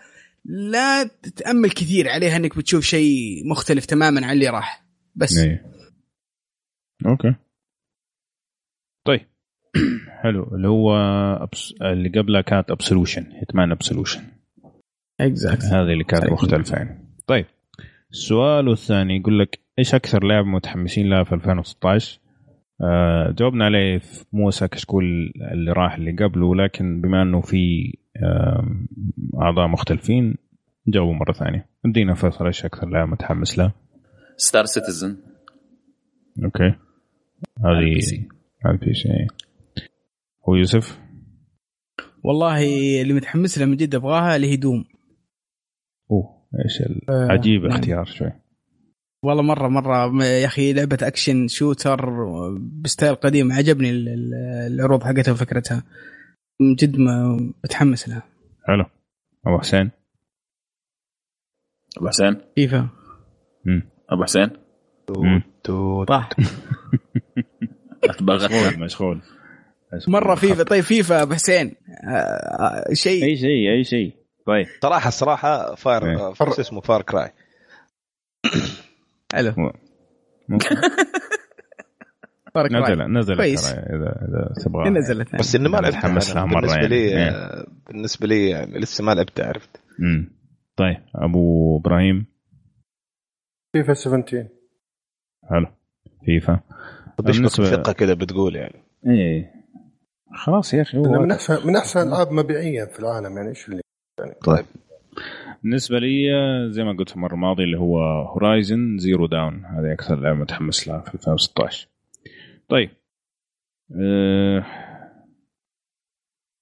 لا تتامل كثير عليها إنك بتشوف شيء مختلف تماما عن اللي راح. بس. إيه. okay. طيب. حلو. اللي هو أبس... اللي قبلها كانت Absolution. هيتمان Absolution. exact هذه اللي كانت. مختلفة يعني. طيب. السؤال الثاني يقول لك إيش أكثر لعبة متحمسين لها في 2016 آه جاوبنا عليه في موسى كشكول اللي راح اللي قبله لكن بما إنه في آم، أعضاء مختلفين جاوبوا مرة ثانية. ادينا فيصل إيش أكثر لعبة متحمس لها؟ Star Citizen okay. هذه. على ال PC. هو يوسف؟ والله اللي متحمس لها من جد أبغاها اللي هي Doom. أوه إيش ال- عجيب نعم. اختيار شوي. والله مرة مرة يا أخي لعبة action shooter ب style قديم عجبني ال- ال- العروض حقتها وفكرتها. من جد ما متحمس لها. حلو. أبو حسين؟ أبو حسين؟ فيفا. أبو حسين. توت أتبغى. مشغول مشغول. مرة فيفا. طيب فيفا أبو حسين. آه، آه، شيء. أي شيء أي شيء. طيب. صراحة الصراحه Far إيه. فر... شو اسمه Far Cry. حلو. نزل نزل كويس. اذا إذا تبغى نزلت بس إنه ما لعبت مرة بالنسبة يعني. لي. آه، بالنسبة لي يعني لسه ما لعبت عرفت؟ امم طيب أبو إبراهيم. فيفا 17 حلو. فيفا. طب إيش بالنسبة- كذا بتقول يعني؟ إيه. خلاص يا أخي هو من احسن من أحسن الالعاب مبيعيا في العالم يعني إيش اللي طيب. بالنسبة لي زي ما قلت المرة الماضية اللي هو Horizon Zero Dawn هذه أكثر لعبة متحمس لها في 2016 طيب. أه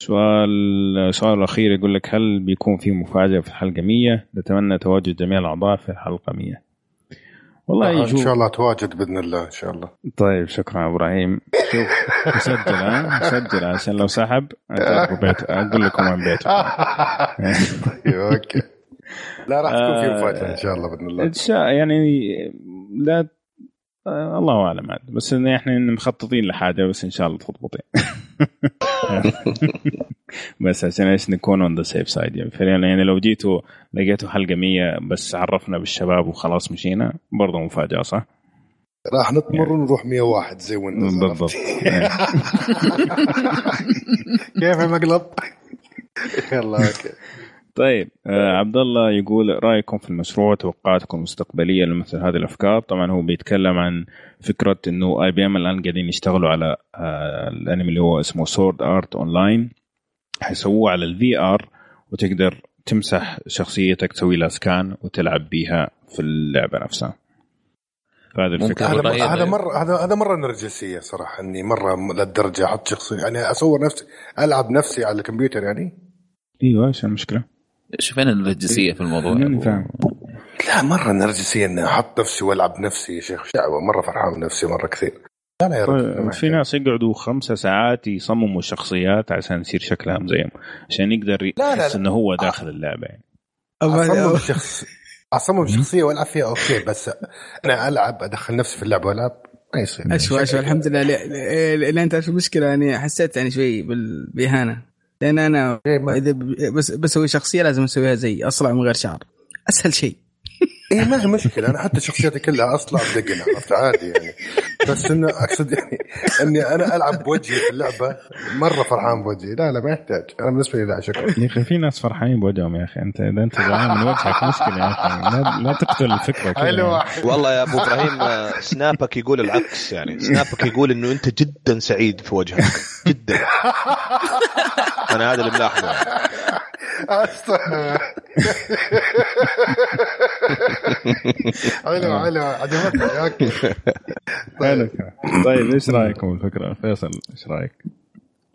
سؤال السؤال الأخير يقول لك هل بيكون في مفاجأة في الحلقة 100 نتمنى تواجد جميع الأعضاء في الحلقة 100 والله إن شاء الله تواجد بإذن الله إن شاء الله. طيب شكرا إبراهيم. شوف سجل ها؟ سجل عشان لو سحب بيت. أقول لكم عن بيته طيب okay. لا راح تكون في مفاجأة إن شاء الله بإذن الله. إن شاء يعني لا آه، الله أعلم عاد. بس إحنا مخططين لحاجة بس إن شاء الله تضبط يعني. بس عشان إيش نكون on the safe side يعني فعلا يعني لو جيتوا لقيتوا حلقة 100 بس عرفنا بالشباب وخلاص مشينا برضه مفاجأة صح؟ راح نطمر ونروح 101 زي Windows بالضبط. كيف المقلب؟ يلا okay. طيب آه عبد الله يقول رأيكم في المشروع وتوقعاتكم المستقبلية لمثل هذه الأفكار؟ طبعا هو بيتكلم عن فكرة إنه IBM الآن قاعدين يشتغلوا على آه الأنمي اللي هو اسمه Sword Art Online حيسووه على ال VR وتقدر تمسح شخصيتك تسوي لها scan وتلعب بيها في اللعبة نفسها فهذه. الفكرة هذا رأيي- هذا مرة هذا هذا مرة نرجسية صراحة إني مرة للدرجه أحط شخصية يعني أصور نفسي ألعب نفسي على الكمبيوتر يعني إيوه إيش المشكلة؟ شوف فين النرجسيه في الموضوع فاهم. لا مرة نرجسيه إني أحط نفسي وألعب نفسي يا شيخ. دعوه مرة فرحان بنفسي مرة كثير. لا لا يا رجل في ناس يقعدوا خمسة ساعات يصمموا شخصيات عشان يصير شكلها زيهم عشان يقدر لا، لا. يحس إنه هو داخل اللعبة يعني. أصمم شخص أصمم شخصية والعب فيها أوكي بس أنا ألعب أدخل نفسي في اللعبة وألعب ما يصير. اشوى اشوى الحمد لله. ل- ل- لأن تعرف المشكلة يعني حسيت يعني شوي بال- بإهانة. لأن أنا إيه، إذا ب- بس بسوي شخصية لازم أسويها زي أصلع من غير شعر. أسهل شيء. إيه ما هي مشكلة. أنا حتى شخصيتي كلها اصلع بدقنها عرفت؟ عادي يعني. بس إنه أقصد يعني إني أنا ألعب بوجهي في اللعبة مرة فرحان بوجهي. لا لا ما يحتاج. أنا بالنسبة لي لا شكرا. يا أخي في ناس فرحانين بوجههم يا أخي. أنت إذا أنت زعلان من وجهك مشكلة يا أخي. لا, لا تقتل الفكرة كذا. والله يا أبو إبراهيم سنابك يقول العكس يعني. سنابك يقول إنه أنت جدا سعيد في وجهك. جدا. أنا هذا اللي ملاحظه. حلو حلو. عجبتني. أوكي. حلو. طيب إيش رأيكم الفكرة؟ فيصل إيش رأيك؟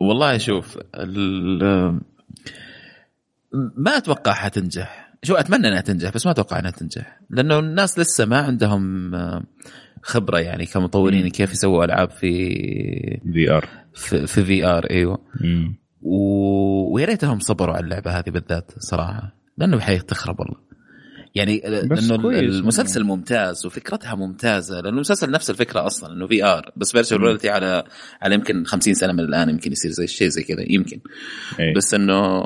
والله شوف ال- ما أتوقع حتنجح. شو أتمنى إنها تنجح بس ما أتوقع إنها تنجح. لأنه الناس لسه ما عندهم خبرة يعني كمطورين كيف يسووا ألعاب في VR في, في VR أيوه. و... ويا ريتهم صبروا على اللعبة هذه بالذات صراحة لأنه حيتخرب والله. يعني بس لأنه. المسلسل ممتاز وفكرتها ممتازة لأنه المسلسل نفس الفكرة أصلا إنه VR بس virtual على على يمكن 50 سنة من الآن يمكن يصير زي شيء زي كذا يمكن. إيه. بس إنه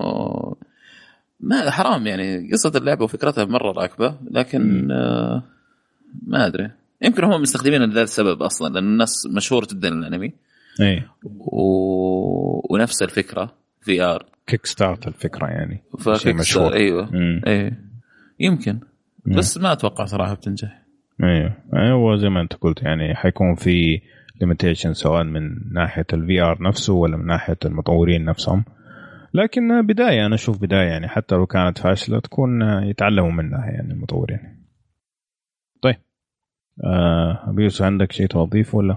ما حرام يعني قصة اللعبة وفكرتها مرة راكبة لكن آه ما أدري. يمكن هم مستخدمين لهذا السبب أصلا لأن الناس مشهور جدا الأنمي. و... ونفس الفكرة في ار كيك ستارت الفكرة يعني. شيء مشهور. أيوه. مم. إيه يمكن. مم. بس ما أتوقع صراحة بتنجح. أيوه أيوه زي ما أنت قلت يعني حيكون في limitation سواء من ناحية ال VR نفسه ولا من ناحية المطورين نفسهم. لكن بداية أنا أشوف بداية يعني حتى لو كانت فاشلة تكون يتعلموا منها يعني المطورين. طيب. آه ابي يوسف عندك شيء تضيفه ولا؟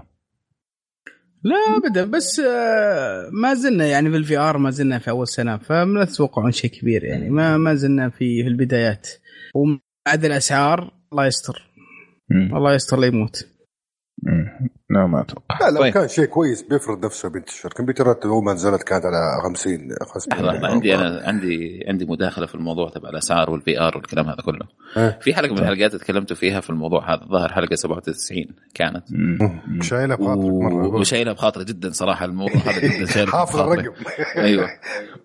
لا ابدا. بس آه، ما زلنا يعني في ال VR ما زلنا في أول سنة فما تتوقعون شيء كبير يعني. ما ما زلنا في في البدايات. وبعد الأسعار الله يستر. الله يستر لا يموت. لا ما أتوقع لا لو طيب. كان شيء كويس بيفرض نفسه بينتشر كمبيوترات اول ما نزلت كانت على 50 50 لحظة لحظة عندي أنا عندي عندي مداخلة في الموضوع تبع الأسعار وال VR والكلام هذا كله إيه. في حلقة من الحلقات تكلمتوا فيها في الموضوع هذا ظهر حلقة 97 كانت. شايلها بخاطرك مرة وشايلها بخاطري جدا صراحة الموضوع هذا جدا شايله حافظ. الرقم أيوه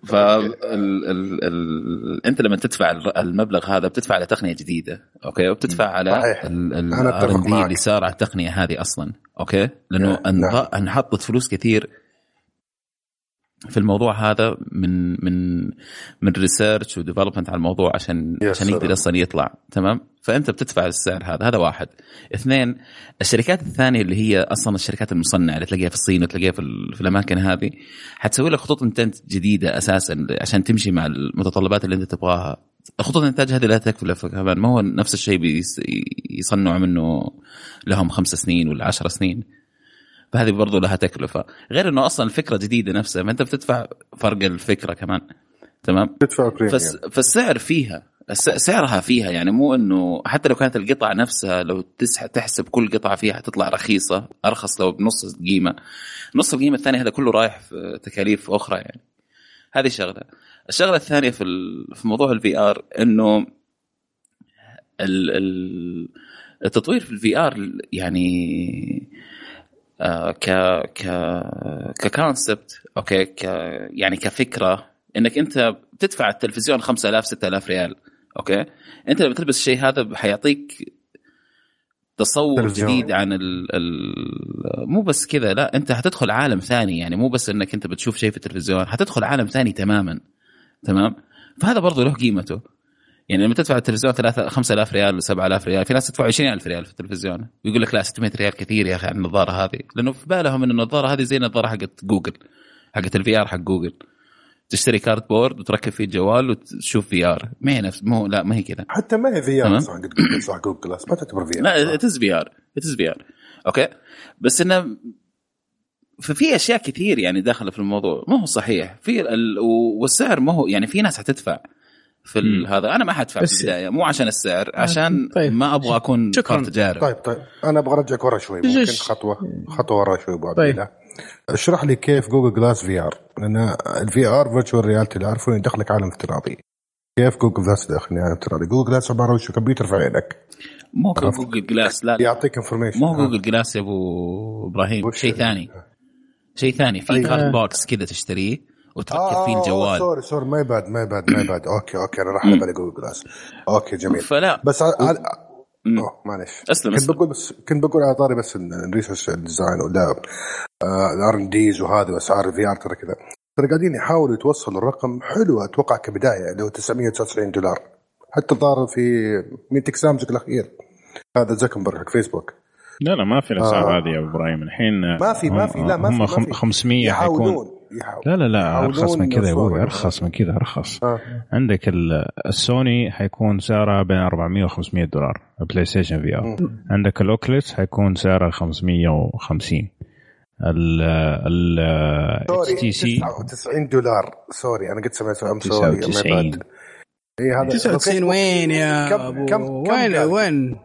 ف ال... ال... ال... أنت لما تدفع المبلغ هذا بتدفع على تقنية جديدة okay وبتدفع على صحيح. ال R أتفق and D معك. اللي صار على التقنية هذه أصلا okay لأنه نعم. انحطت فلوس كثير في الموضوع هذا من من من research و development على الموضوع عشان عشان يقدر. أصلا يطلع تمام فأنت بتدفع السعر هذا هذا واحد اثنين الشركات الثانية اللي هي أصلا الشركات المصنعة اللي تلاقيها في الصين وتلاقيها في, في الأماكن هذه حتسوي لك خطوط إنتاج جديدة أساسا عشان تمشي مع المتطلبات اللي أنت تبغاها خطوط الإنتاج هذه لا تكلفك كمان. ما هو نفس الشيء يصنعوا منه لهم خمس سنين ولا عشر سنين. فهذه برضو لها تكلفة. غير إنه أصلا الفكرة جديدة نفسها. ما أنت بتدفع فرق الفكرة كمان. تمام؟ تدفع فس فالسعر فيها سعرها فيها يعني مو إنه حتى لو كانت القطعه نفسها لو تسح تحسب كل قطعة فيها حتطلع رخيصة أرخص لو بنص القيمة. نص القيمة الثانية هذا كله رايح في تكاليف أخرى يعني. هذه شغلة. الشغلة الثانية في في موضوع ال VR إنه ال- ال- التطوير في ال VR يعني آه، ك ك ك concept okay ك يعني كفكرة إنك أنت بتدفع التلفزيون 5000 6000 ريال okay أنت لما تلبس الشيء هذا حيعطيك تصور تلفزيون. جديد عن ال ال مو بس كذا لا أنت حتدخل عالم ثاني يعني مو بس إنك أنت بتشوف شيء في التلفزيون حتدخل عالم ثاني تماما تمام؟ فهذا برضه له قيمته. يعني لما تدفع التلفزيون 3 5000 ريال 7000 ريال في ناس تدفع 20000 ريال في التلفزيون. ويقول لك لا 600 ريال كثير يا أخي على النظارة هذه. لأنه في بالهم إن النظارة هذه زي النظارة حقت جوجل حقت ال VR حق جوجل. تشتري cardboard وتركب فيه الجوال وتشوف VR ما هي نفس مو لا ما هي كذا. حتى ما هي VR صح جوجل صح Google Glass ما تعتبر VR لا it's VR it's VR okay بس إنه ففي أشياء كثير يعني داخلة في الموضوع. ما هو صحيح. في ال... والسعر ما هو يعني في ناس حتدفع في ال... هذا. أنا ما حدفع في البداية. مو عشان السعر عشان طيب. ما أبغى أكون شكراً. تجارب طيب طيب. أنا أبغى أرجعك ورا شوي. ممكن؟ خطوة خطوة ورا شوي أبو عبد طيب. الله. اشرح لي كيف Google Glass VR؟ لأن ال VR virtual reality اللي أعرفه يدخلك عالم افتراضي. كيف Google Glass داخلني عالم افتراضي؟ Google Glass عبارة عن شو؟ كمبيوتر في عينك. مو. Google Glass لا, يعطيك information مو Google Glass يا أبو إبراهيم. شيء؟ ثاني. شيء ثاني في أيوة. card box كذا تشتريه وتركب فيه الجوال. sorry sorry my bad my bad my bad okay okay أنا راح على بالي Google Glass okay جميل. فلا. بس ع- ع- مم. أوه معلش أسلم كنت بقول بس كنت بقول على طاري بس ال research design ولا ال R and Ds وهذا واسعار ال VR ترى كذا. ترى قاعدين يحاولوا يتوصلوا الرقم حلو أتوقع كبداية اللي هو 999 دولار. حتى ظهر في meeting سامسونج الأخير. هذا زوكربيرج حق فيسبوك لا لا ما في الأسعار آه. هذه يا أبو إبراهيم. الحين ما في- ما في، لا، ما في- هم ما خم- في. 500 حيكون. يحاولون يحاولون. لا لا لا أرخص من كذا يا أبوي. أرخص من كذا أرخص. آه. عندك ال- السوني حيكون سعرها بين 400 و 500 دولار البلاي ستيشن VR. عندك ال Oculus حيكون سعرها 550 ال ال إتش تي سي 99 دولار. sorry أنا قد سمعت I'm sorry 99 اي هذا 99 وين يا كم- أبو؟ كم- كم وين قال؟ وين؟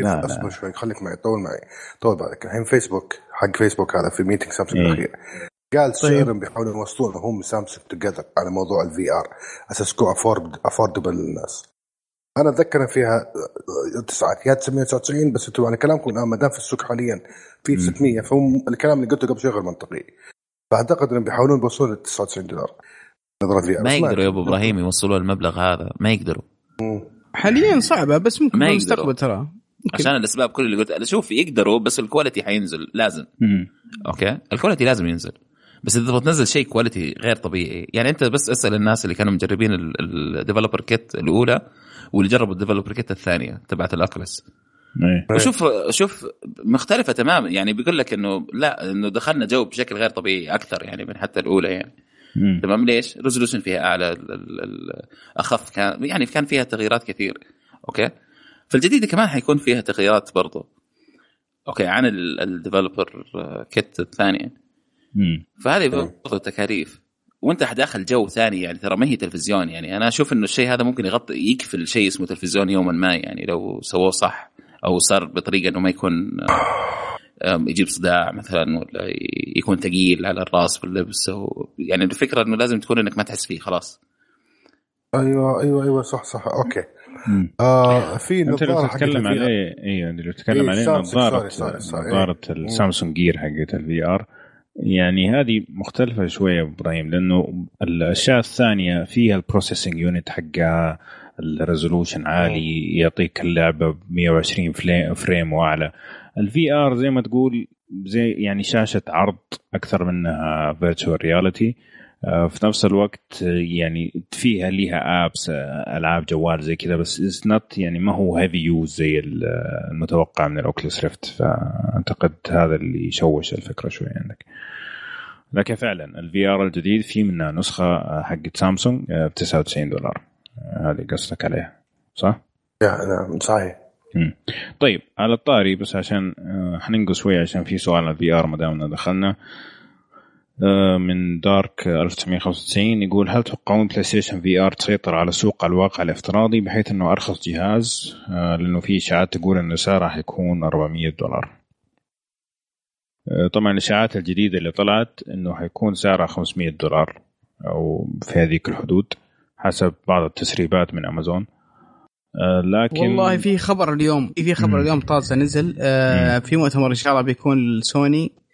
لا، لا. أصبر شوي خليك معي طول معي طول بالك الحين فيسبوك حق فيسبوك هذا في meeting سامسونج إيه. الأخير. قال طيب. سعرهم بيحاولون يوصلون هم سامسونج together على موضوع ال VR أساس تكون affordable للناس أنا أتذكر فيها تسعة يا 999 بس أنتم على كلامكم الآن ما دام في السوق حاليا في 600 فهم الكلام اللي قلته قبل شوي غير منطقي. فأعتقد إنهم بيحاولون يوصلون ل 99 دولار. في ما يقدروا يا أبو إبراهيم يوصلوا المبلغ هذا ما يقدروا. حاليا صعبة بس ممكن في. المستقبل ترى. عشان الأسباب كل اللي قلت شوف يقدروا بس ال quality حينزل لازم. مم. okay؟ ال quality لازم ينزل. بس إذا تبغى تنزل شيء quality غير طبيعي يعني أنت بس اسأل الناس اللي كانوا مجربين ال developer kit الأولى واللي جربوا ال developer kit الثانية تبعت ال Oculus إيه. وشوف شوف مختلفة تماما. يعني بيقول لك إنه لا إنه دخلنا جو بشكل غير طبيعي أكثر يعني من حتى الأولى يعني. مم. تمام؟ ليش؟ resolution فيها أعلى ال- ال- ال- أخف كان يعني كان فيها تغييرات كثير. okay؟ فالجديدة كمان حيكون فيها تغييرات برضو. okay عن ال developer kit الثانية. فهذه برضو تكاليف. وأنت داخل جو ثاني يعني ترى ما هي تلفزيون يعني. أنا أشوف إنه الشيء هذا ممكن يغطي يكفل شيء اسمه تلفزيون يوما ما يعني لو سووه صح أو صار بطريقة إنه ما يكون يجيب صداع مثلا ولا يكون ثقيل على الرأس باللبس أو يعني الفكرة إنه لازم تكون إنك ما تحس فيه خلاص. أيوه أيوه أيوه صح صح okay. آه في أنت لو تتكلم. عليه أيوه اللي تتكلم إيه، عليه سامسونج، نظارة. نظارة إيه. السامسونج Gear حقت ال VR يعني هذه مختلفة شوية يا إبراهيم لأنه الأشياء الثانية فيها ال processing unit حقها ال resolution عالي يعطيك اللعبة ب 120 فلي- frame وأعلى ال VR زي ما تقول زي يعني شاشة عرض أكثر منها virtual reality في نفس الوقت آه، يعني فيها ليها apps ألعاب جوال زي كذا بس it's not يعني ما هو heavy use زي ال- المتوقع من ال Oculus Rift فأعتقد هذا اللي شوش الفكرة شوي عندك. لكن فعلا ال VR الجديد في منها نسخة آه، حقت سامسونج ب 99 دولار. آه، هذه قصدك عليها صح؟ نعم صحيح. طيب على الطاري بس عشان آه، حننقص شوي عشان في سؤال عن ال VR ما دامنا دخلنا. آه، من دارك 1995 يقول هل تتوقعون بلاي ستيشن VR تسيطر على سوق الواقع الافتراضي بحيث إنه أرخص جهاز؟ آه، لأنه في إشاعات تقول انه سعره حيكون 400 دولار. آه، طبعا الإشاعات الجديدة اللي طلعت إنه حيكون سعرها 500 دولار أو في هذيك الحدود حسب بعض التسريبات من أمازون. آه، لكن والله في خبر اليوم في خبر. اليوم طازه نزل. آه في مؤتمر إن شاء الله بيكون لسوني. آه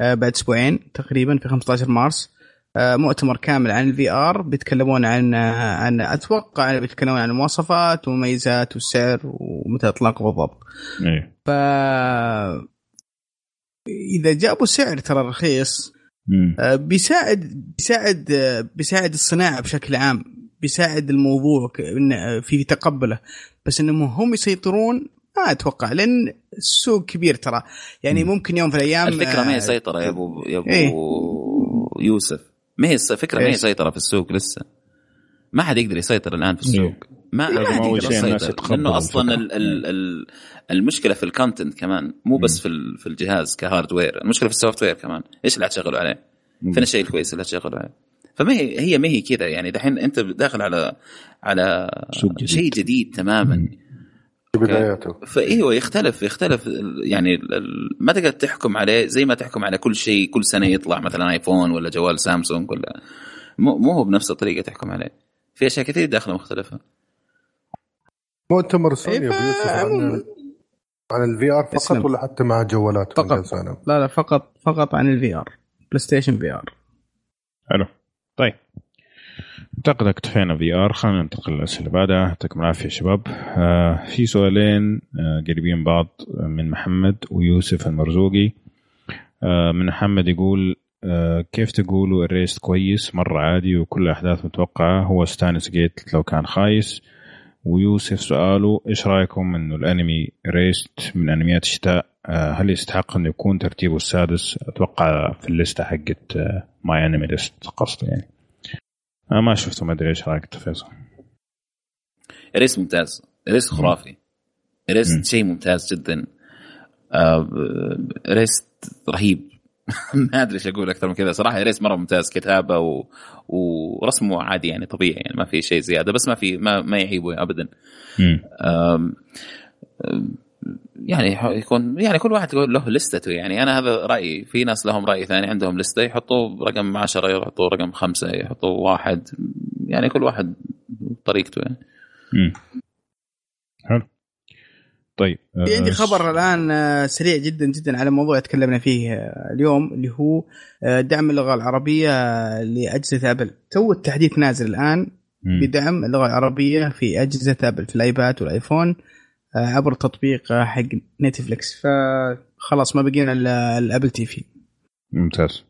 بعد أسبوعين تقريبا في 15 مارس آه مؤتمر كامل عن ال VR بيتكلمون عن آه عن أتوقع بيتكلمون عن المواصفات والمميزات والسعر ومتى اطلاقه بالضبط إيه. ف إذا جابوا سعر ترى رخيص. آه، بيساعد بيساعد آه، بيساعد الصناعة بشكل عام بيساعد الموضوع آه، في تقبله بس انهم هم يسيطرون ما أتوقع لأن السوق كبير ترى. يعني مم. ممكن يوم في الأيام الفكرة ما آه، هي سيطرة يا ابو يا أبو إيه. يوسف. ما هي الفكرة ما هي؟ سيطرة في السوق لسه. ما حد يقدر يسيطر الآن في السوق. ما لازم أحد أول يقدر يسيطر. لأنه أصلا الفكرة. ال ال ال المشكلة في ال content كمان مو بس في ال- في الجهاز ك hardware. المشكلة في ال software كمان. إيش اللي حتشغلوا عليه. فين الشيء الكويس اللي حتشغلوا عليه؟ فما هي هي ما هي كذا. يعني دحين أنت داخل على على. شيء جديد تماما. مم. في بداياته. فإيوه يختلف يختلف. يعني ما تقدر تحكم عليه زي ما تحكم على كل شيء كل سنة يطلع مثلا آيفون ولا جوال سامسونج ولا مو مو هو بنفس الطريقة تحكم عليه. في أشياء كثير داخلة مختلفة. مؤتمر سوني إيه، ابو ف- يوسف عن عن ال VR فقط اسلم. ولا حتى مع الجوالات فقط. لا لا فقط فقط عن ال VR PlayStation VR حلو. طيب. اعتقد اكتفينا VR خلينا ننتقل للأسئلة اللي بعدها. يعطيكم العافية يا شباب. آه في سؤالين آه قريبين بعض من محمد ويوسف المرزوقي. آه من محمد يقول آه كيف تقولوا Erased كويس؟ مرة عادي وكل احداث متوقعة. هو Steins Gate لو كان خايس. ويوسف سؤاله إيش رأيكم إنه الأنمي Erased من أنميات الشتاء؟ آه هل يستحق إنه يكون ترتيبه السادس؟ أتوقع في الليستة حقت MyAnimeList قصده يعني. أنا ما شفته ما أدري إيش رأيك فيصل Erased ممتاز. Erased خرافي. Erased. شيء ممتاز جدا. آه، Erased رهيب. ما أدري إيش أقول أكثر من كذا. صراحة Erased مرة ممتاز كتابة و... ورسمه عادي يعني طبيعي يعني ما في شيء زيادة بس ما في ما, ما يعيبه ابدا. يعني ح- يكون يعني كل واحد يقول له لستته. يعني أنا هذا رايي في ناس لهم رأي ثاني عندهم لستة يحطوا رقم 10 يحطوا رقم خمسة يحطوا واحد. يعني كل واحد طريقته يعني. مم. حلو. طيب في عندي آه، خبر الآن آه، سريع جدا جدا على موضوع تكلمنا فيه آه، اليوم اللي هو آه، دعم اللغة العربية آه، لأجهزة ابل تو التحديث نازل الآن. بدعم اللغة العربية في أجهزة ابل في الآيباد والآيفون. آه، عبر تطبيق آه، حق نتفلكس فخلاص ما بقينا إلا ال Apple TV. ممتاز.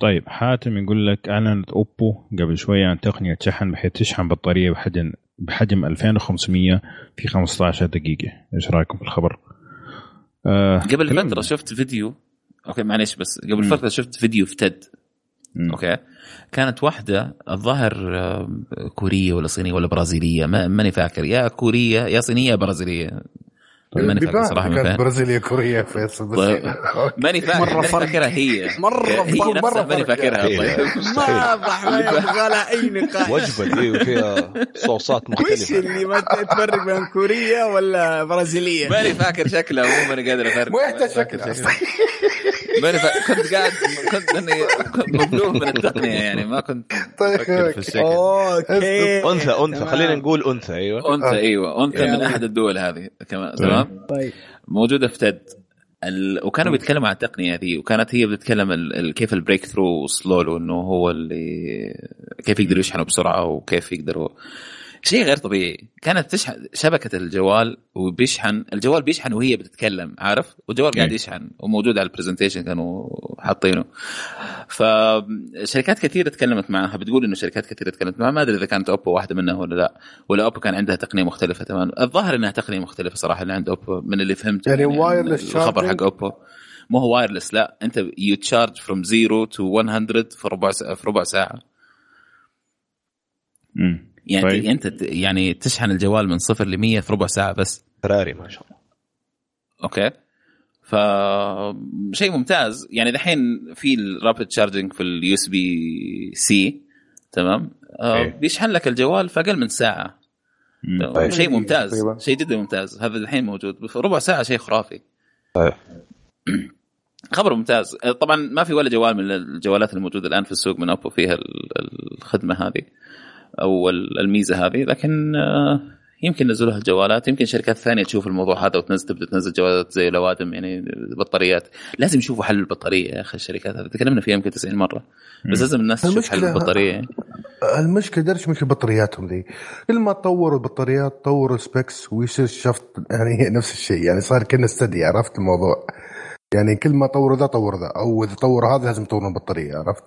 طيب حاتم يقول لك اعلنت أوبو قبل شوية عن تقنية شحن بحيث تشحن بطارية بحجم بحجم 2500 في 15 دقيقة. إيش رأيكم في الخبر؟ آه قبل فترة شفت فيديو. أوكي معليش بس قبل. فترة شفت فيديو في TED مم. أوكي كانت واحدة الظاهر آه، كورية ولا صينية ولا برازيلية ما ماني فاكر يا كورية يا صينية يا برازيلية ماني فاكر صراحة ما كانت فاهم برازيليا كوريا فيصل بس طيب. ماني فاكر مرة ماني فرق. فاكرها هي مرة هي فرق. مرة ماني. فاكرها إيه. طيب واضح ما يبغى لها أي نقاش وجبة دي وفيها صوصات وش مختلفة اللي ما تفرق بين كورية ولا برازيلية ماني فاكر شكلها مو ماني قادر أفرق مو يحتاج ماني فاكر شكل شكلها. كنت قاعد كنت لاني كنت مبلوغ من التقنية يعني ما كنت طيب. أفكر في الشكل. أوكي. أنثى أنثى. خلينا نقول أنثى أيوه. أنثى أيوه. أنثى من. أحد الدول هذه. كمان تمام. طيب. موجودة في TED. ال... وكانوا بيتكلموا عن التقنية ذي وكانت هي بتتكلم ال... ال... كيف ال breakthrough وصلوا له إنه هو اللي كيف يقدروا يشحنوا بسرعة وكيف يقدروا شيء غير طبيعي. كانت تشحن شابكة الجوال وبيشحن الجوال بيشحن وهي بتتكلم عارف؟ والجوال قاعد إيه. يشحن وموجود على ال presentation كانوا حاطينه. فشركات كثيرة تكلمت معها بتقول إنه شركات كثيرة تكلمت معها. ما أدري إذا كانت أوبو واحدة منها ولا لا ولا أوبو كان عندها تقنية مختلفة تماما. الظاهر إنها تقنية مختلفة صراحة اللي عند أوبو من اللي فهمته يعني من wireless الخبر؟ حق أوبو. مو هو wireless لا. أنت you charge from zero to 100 في ربع ساعة في ربع ساعة. مم. يعني طيب. طيب. انت يعني تشحن الجوال من صفر ل 100 في ربع ساعة بس فراري ما شاء الله أوكي ف شيء ممتاز يعني دحين في ال rapid charging في ال USB-C تمام آه إيه. بيشحن لك الجوال في أقل من ساعة مم. طيب. شيء ممتاز. شيء جدا ممتاز هذا الحين موجود في ربع ساعة شيء خرافي طيب. خبر ممتاز آه، طبعا ما في ولا جوال من الجوالات الموجودة الآن في السوق من أوبو فيها ال- الخدمة هذه أو ال- الميزة هذه لكن آه، يمكن نزلوها الجوالات يمكن شركات ثانية تشوف الموضوع هذا وتنزل تبدا تنزل جوالات زي الأوادم يعني بطاريات لازم يشوفوا حل البطارية يا أخي الشركات هذه. تكلمنا فيها يمكن 90 مرة. بس لازم الناس تشوف حل المشكلة- البطارية. المشكلة درش مش بطارياتهم ذي. كل ما طوروا البطاريات طوروا specs ويصير شفط. يعني نفس الشيء. يعني صار كنا steady عرفت الموضوع؟ يعني كل ما طوروا ذا طور ذا. أو إذا طور هذا لازم يطورون البطارية عرفت؟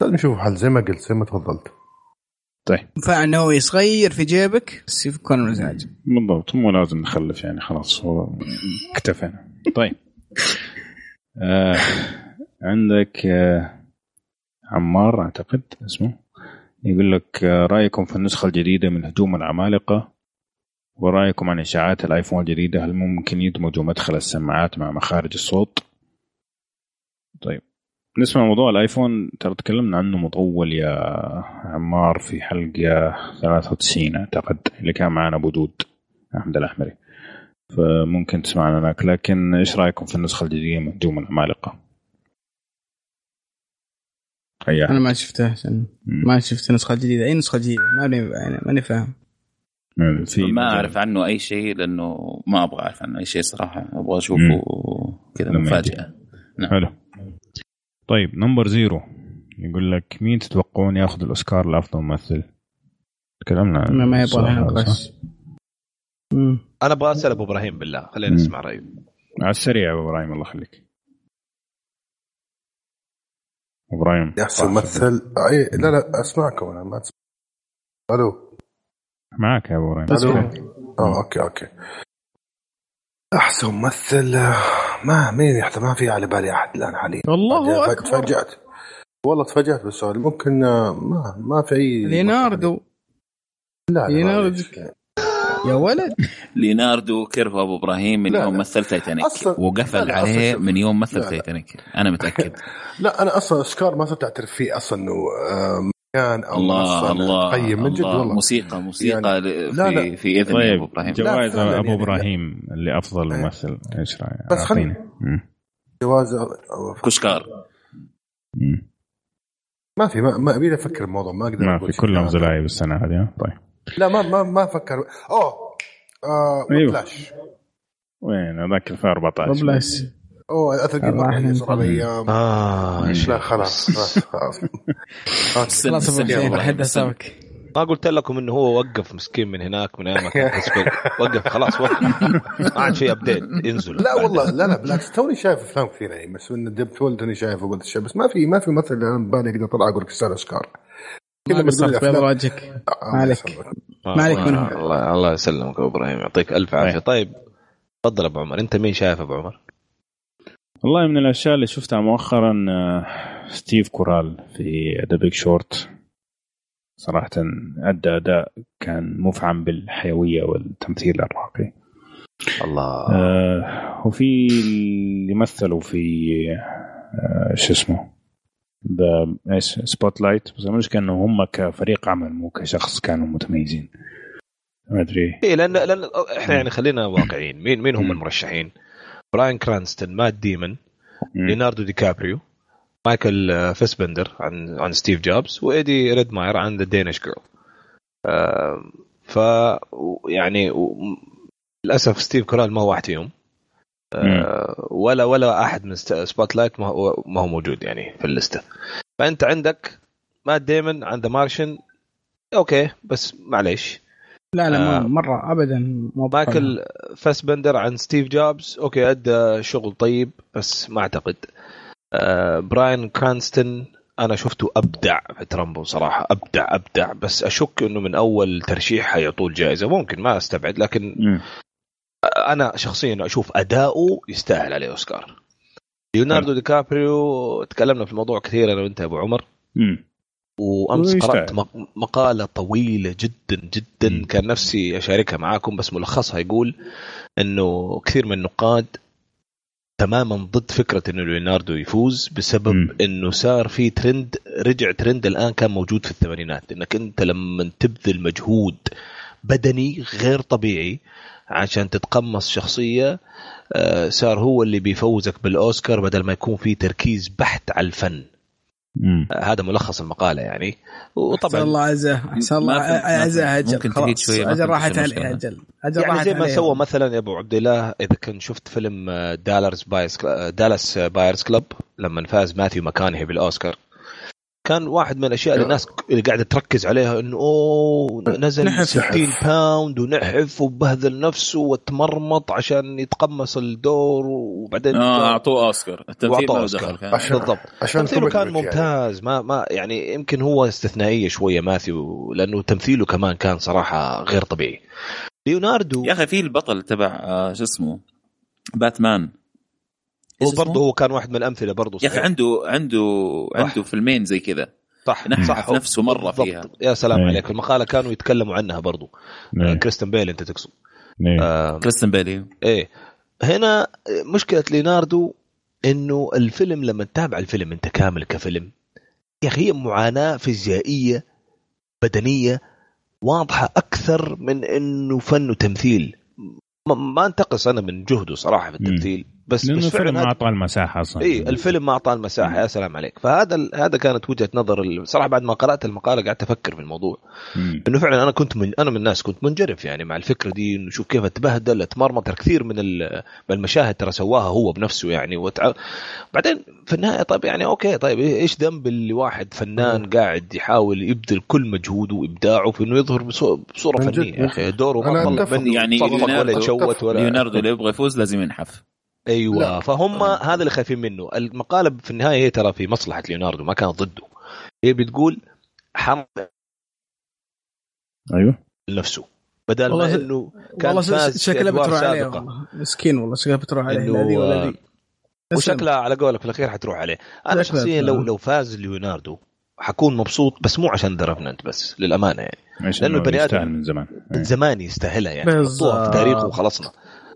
لازم نشوف حل. زي ما قلت زي ما تفضلت. طيب. ينفع إنه هو يصغير في جيبك؟ بس يكون مزعج بالضبط مو لازم نخلف يعني خلاص هو اكتفينا طيب. آه عندك آه عمار أعتقد اسمه يقول لك آه رأيكم في النسخة الجديدة من هجوم العمالقة؟ ورأيكم عن إشاعات الآيفون الجديدة؟ هل ممكن يدمجوا مدخل السماعات مع مخارج الصوت؟ طيب. بالنسبة لموضوع الآيفون ترى تكلمنا عنه مطول يا عمار في حلقة 93 أعتقد اللي كان معنا أبو دود أحمد الأحمري. فممكن تسمعنا هناك. لكن إيش رأيكم في النسخة الجديدة من هجوم العمالقة؟ أنا ما شفتها عشان ما شفت النسخه الجديده أي نسخة جديدة؟ ماني يعني ماني فاهم. في ما أعرف عنه أي شيء لأنه ما أبغى أعرف عنه أي شيء صراحة. أبغى أشوفه كذا مفاجأة. حلو. طيب Number Zero. يقول لك مين تتوقعون ياخذ الأوسكار لأفضل ممثل؟ تكلمنا عن ما, يبغى. أنا أبغى أسأل أبو إبراهيم بالله. خلينا. نسمع رأيه. على السريع يا أبو إبراهيم الله يخليك. إبراهيم احسن ممثل. أي لا لا اسمعكم أنا ما اسمع ألو. معك يا أبو إبراهيم. آه okay okay. أحسن ممثل آه، ما مين ما في على بالي أحد الآن حاليا. الله أكبر. تفاجات والله تفاجأت بالسؤال. ممكن آه، ما ما في أي ليناردو. لا ليناردو. يا ولد. ليناردو كيرفو أبو إبراهيم من لا، يوم لا. مثل تايتانيك. وقفل لا، عليه. من يوم مثل. تايتانيك. أنا متأكد. لا أنا أصلا اوسكار ما صرت اعترف فيه أصلا إنه مكان أو الله الله قيم من جد الله والله موسيقى موسيقى يعني- ل- لا، في لا. في إذن يا أبو طيب إبراهيم جوائز لا، أبو يعني- إبراهيم اللي أفضل إيه. ممثل إيش رايك؟ بس مم. جواز كشكار. ما في ما, ما أبي أفكر الموضوع ما أقدر ما في. كلهم زلايب السنة هذه؟ طيب لا ما ما ما أفكر أوه آه أيوه. فلاش وين هذاك 2014 بلاش أوه اثر يعني صار. الأيام آه لا. خلاص خلاص خلاص. حد حسابك ما قلت لكم إنه هو وقف مسكين من هناك من أيام. وقف خلاص وقف. ما عاد في update انزل. لا والله لا لا بالعكس توني شايف أفلام كثيرة يعني بس in deep توني شايفه وقلت الشيء بس ما في ما في مثل أنا ببالي أقدر أطلع أقول لك يستاهل اوسكار كذا بيض وجهك ما عليك. ما عليك منهم. الله الله يسلمك أبو إبراهيم. يعطيك ألف عافية. طيب. تفضل أبو عمر. أنت مين شايف أبو عمر؟ والله من الأشياء اللي شفتها مؤخرا آه، ستيف كورال في The Big Short صراحة أدى أداء كان مفعم بالحيوية والتمثيل الراقي. الله. آه وفي اللي مثلوا في آه شو اسمه؟ the إيش Spotlight بس المشكلة انه هم كفريق عمل مو كشخص كانوا متميزين. ما أدري. إيه لأن لأن إحنا يعني خلينا واقعيين. مين مين هم. المرشحين؟ براين كرانستون مات ديمون مم. ليوناردو دي كابريو مايكل آه، فيسبندر عن عن ستيف جوبز وإيدي ريدماير عن The Danish Girl ف يعني للأسف ستيف كورال ما هو واحد فيهم. آه، ولا ولا أحد من Spotlight ما هو ما هو موجود يعني في الليستة. فأنت عندك مات ديمون عن The Martian okay بس معليش. لا لا آه. مرة ابدا مو مايكل فاسبندر عن ستيف جوبز. okay أدى شغل طيب بس ما أعتقد. آه براين كرانستون أنا شفته أبدع في ترامبو صراحة. أبدع أبدع. بس أشك إنه من أول ترشيح حيعطوه الجائزه ممكن ما أستبعد. لكن مم. أنا شخصيا أشوف أداؤه يستاهل عليه أوسكار. ليوناردو دي كابريو تكلمنا في الموضوع كثير أنا وأنت يا أبو عمر. مم. وأمس. قرأت مق- مقالة طويلة جدا جدا مم. كان نفسي أشاركها معاكم بس ملخصها يقول إنه كثير من النقاد تماما ضد فكرة إنه ليوناردو يفوز بسبب مم. إنه صار في ترند رجع ترند الآن كان موجود في الثمانينات إنك أنت لما تبذل مجهود بدني غير طبيعي عشان تتقمص شخصية آه، صار هو اللي بيفوزك بالأوسكار بدل ما يكون في تركيز بحت على الفن مم. هذا ملخص المقالة يعني أحسن وطبعا الله عزه أحسن الله عزه. أجل ممكن شوية، ما أجل فهمت راحت عليه. أجل أجل يعني راحت زي ما. سوى مثلا يا أبو عبد الله إذا كنت شفت فيلم Dallas Buyers Dallas Buyers Club لما فاز ماثيو ماكانهي بالأوسكار كان واحد من الأشياء اللي الناس اللي قاعدة تركز عليها إنه أوه نزل نحف. 60 pound ونحف وبهذل نفسه وتمرمط عشان يتقمص الدور وبعدين آه أعطوه أوسكار. التمثيل له أوسكار. دخل كان. عشان بالضبط. عشان تمثيله كان يعني. ممتاز ما ما يعني يمكن هو استثنائية شوية ماثيو لأنه تمثيله كمان كان صراحة غير طبيعي. ليوناردو يا أخي في البطل تبع آه، شو اسمه؟ باتمان. هو؟ برضه هو كان واحد من الأمثلة برضه يا أخي. عنده عنده صح. عنده فيلمين زي كذا صح نحف نفسه مرة بالضبط. فيها. يا سلام إيه. عليك المقالة كانوا يتكلموا عنها برضو إيه. كريستن بيل أنت تقصد إيه. آه كريستن بيلي إيه هنا مشكلة ليناردو إنه الفيلم لما تتابع الفيلم أنت كامل كفيلم يا أخي هي معاناة فيزيائية بدنية واضحة أكثر من إنه فن وتمثيل ما- ما أنتقص أنا من جهده صراحة في التمثيل بس لأنه بس الفيلم ما اعطى المساحة أصلا إي الفيلم ما أعطاه المساحة يا سلام عليك فهذا ال- هذا كانت وجهة نظر ال- صراحة بعد ما قرأت المقالة قعدت أفكر في الموضوع مم. إنه فعلا أنا كنت من أنا من الناس كنت منجرف يعني مع الفكرة دي إنه شوف كيف تبهدل تمرمط ترى كثير من ال- من المشاهد ترى سواها هو بنفسه يعني وتع... بعدين في النهاية طيب يعني أوكي طيب إيش ذنب اللي واحد فنان قاعد يحاول يبذل كل مجهوده وإبداعه في إنه يظهر بصو- بصورة. فنية يا أخي دوره ما طلع. مني يعني صفق ولا ولا ليوناردو اللي يبغى يفوز لازم ينحف أيوه لا. فهم هذا اللي خايفين منه. المقاله في النهاية هي ترى في مصلحة ليوناردو ما كانت ضده. هي بتقول حرب أيوه. نفسه. بدل والله ما إنه كان والله فاز ش- في شكله أدوار بتروح عليه مسكين والله شكله بتروح عليه لا ذي ولا آه، ذي وشكلها على قولك في الأخير حتروح عليه. أنا شكلها شخصيا لو. لو فاز ليوناردو حكون مبسوط بس مو عشان ذا بس للأمانة يعني. إنه البني آدم- يستاهل من زمان. من. زمان يستاهلها يعني. بالظبط. حطوها في تاريخه وخلصنا.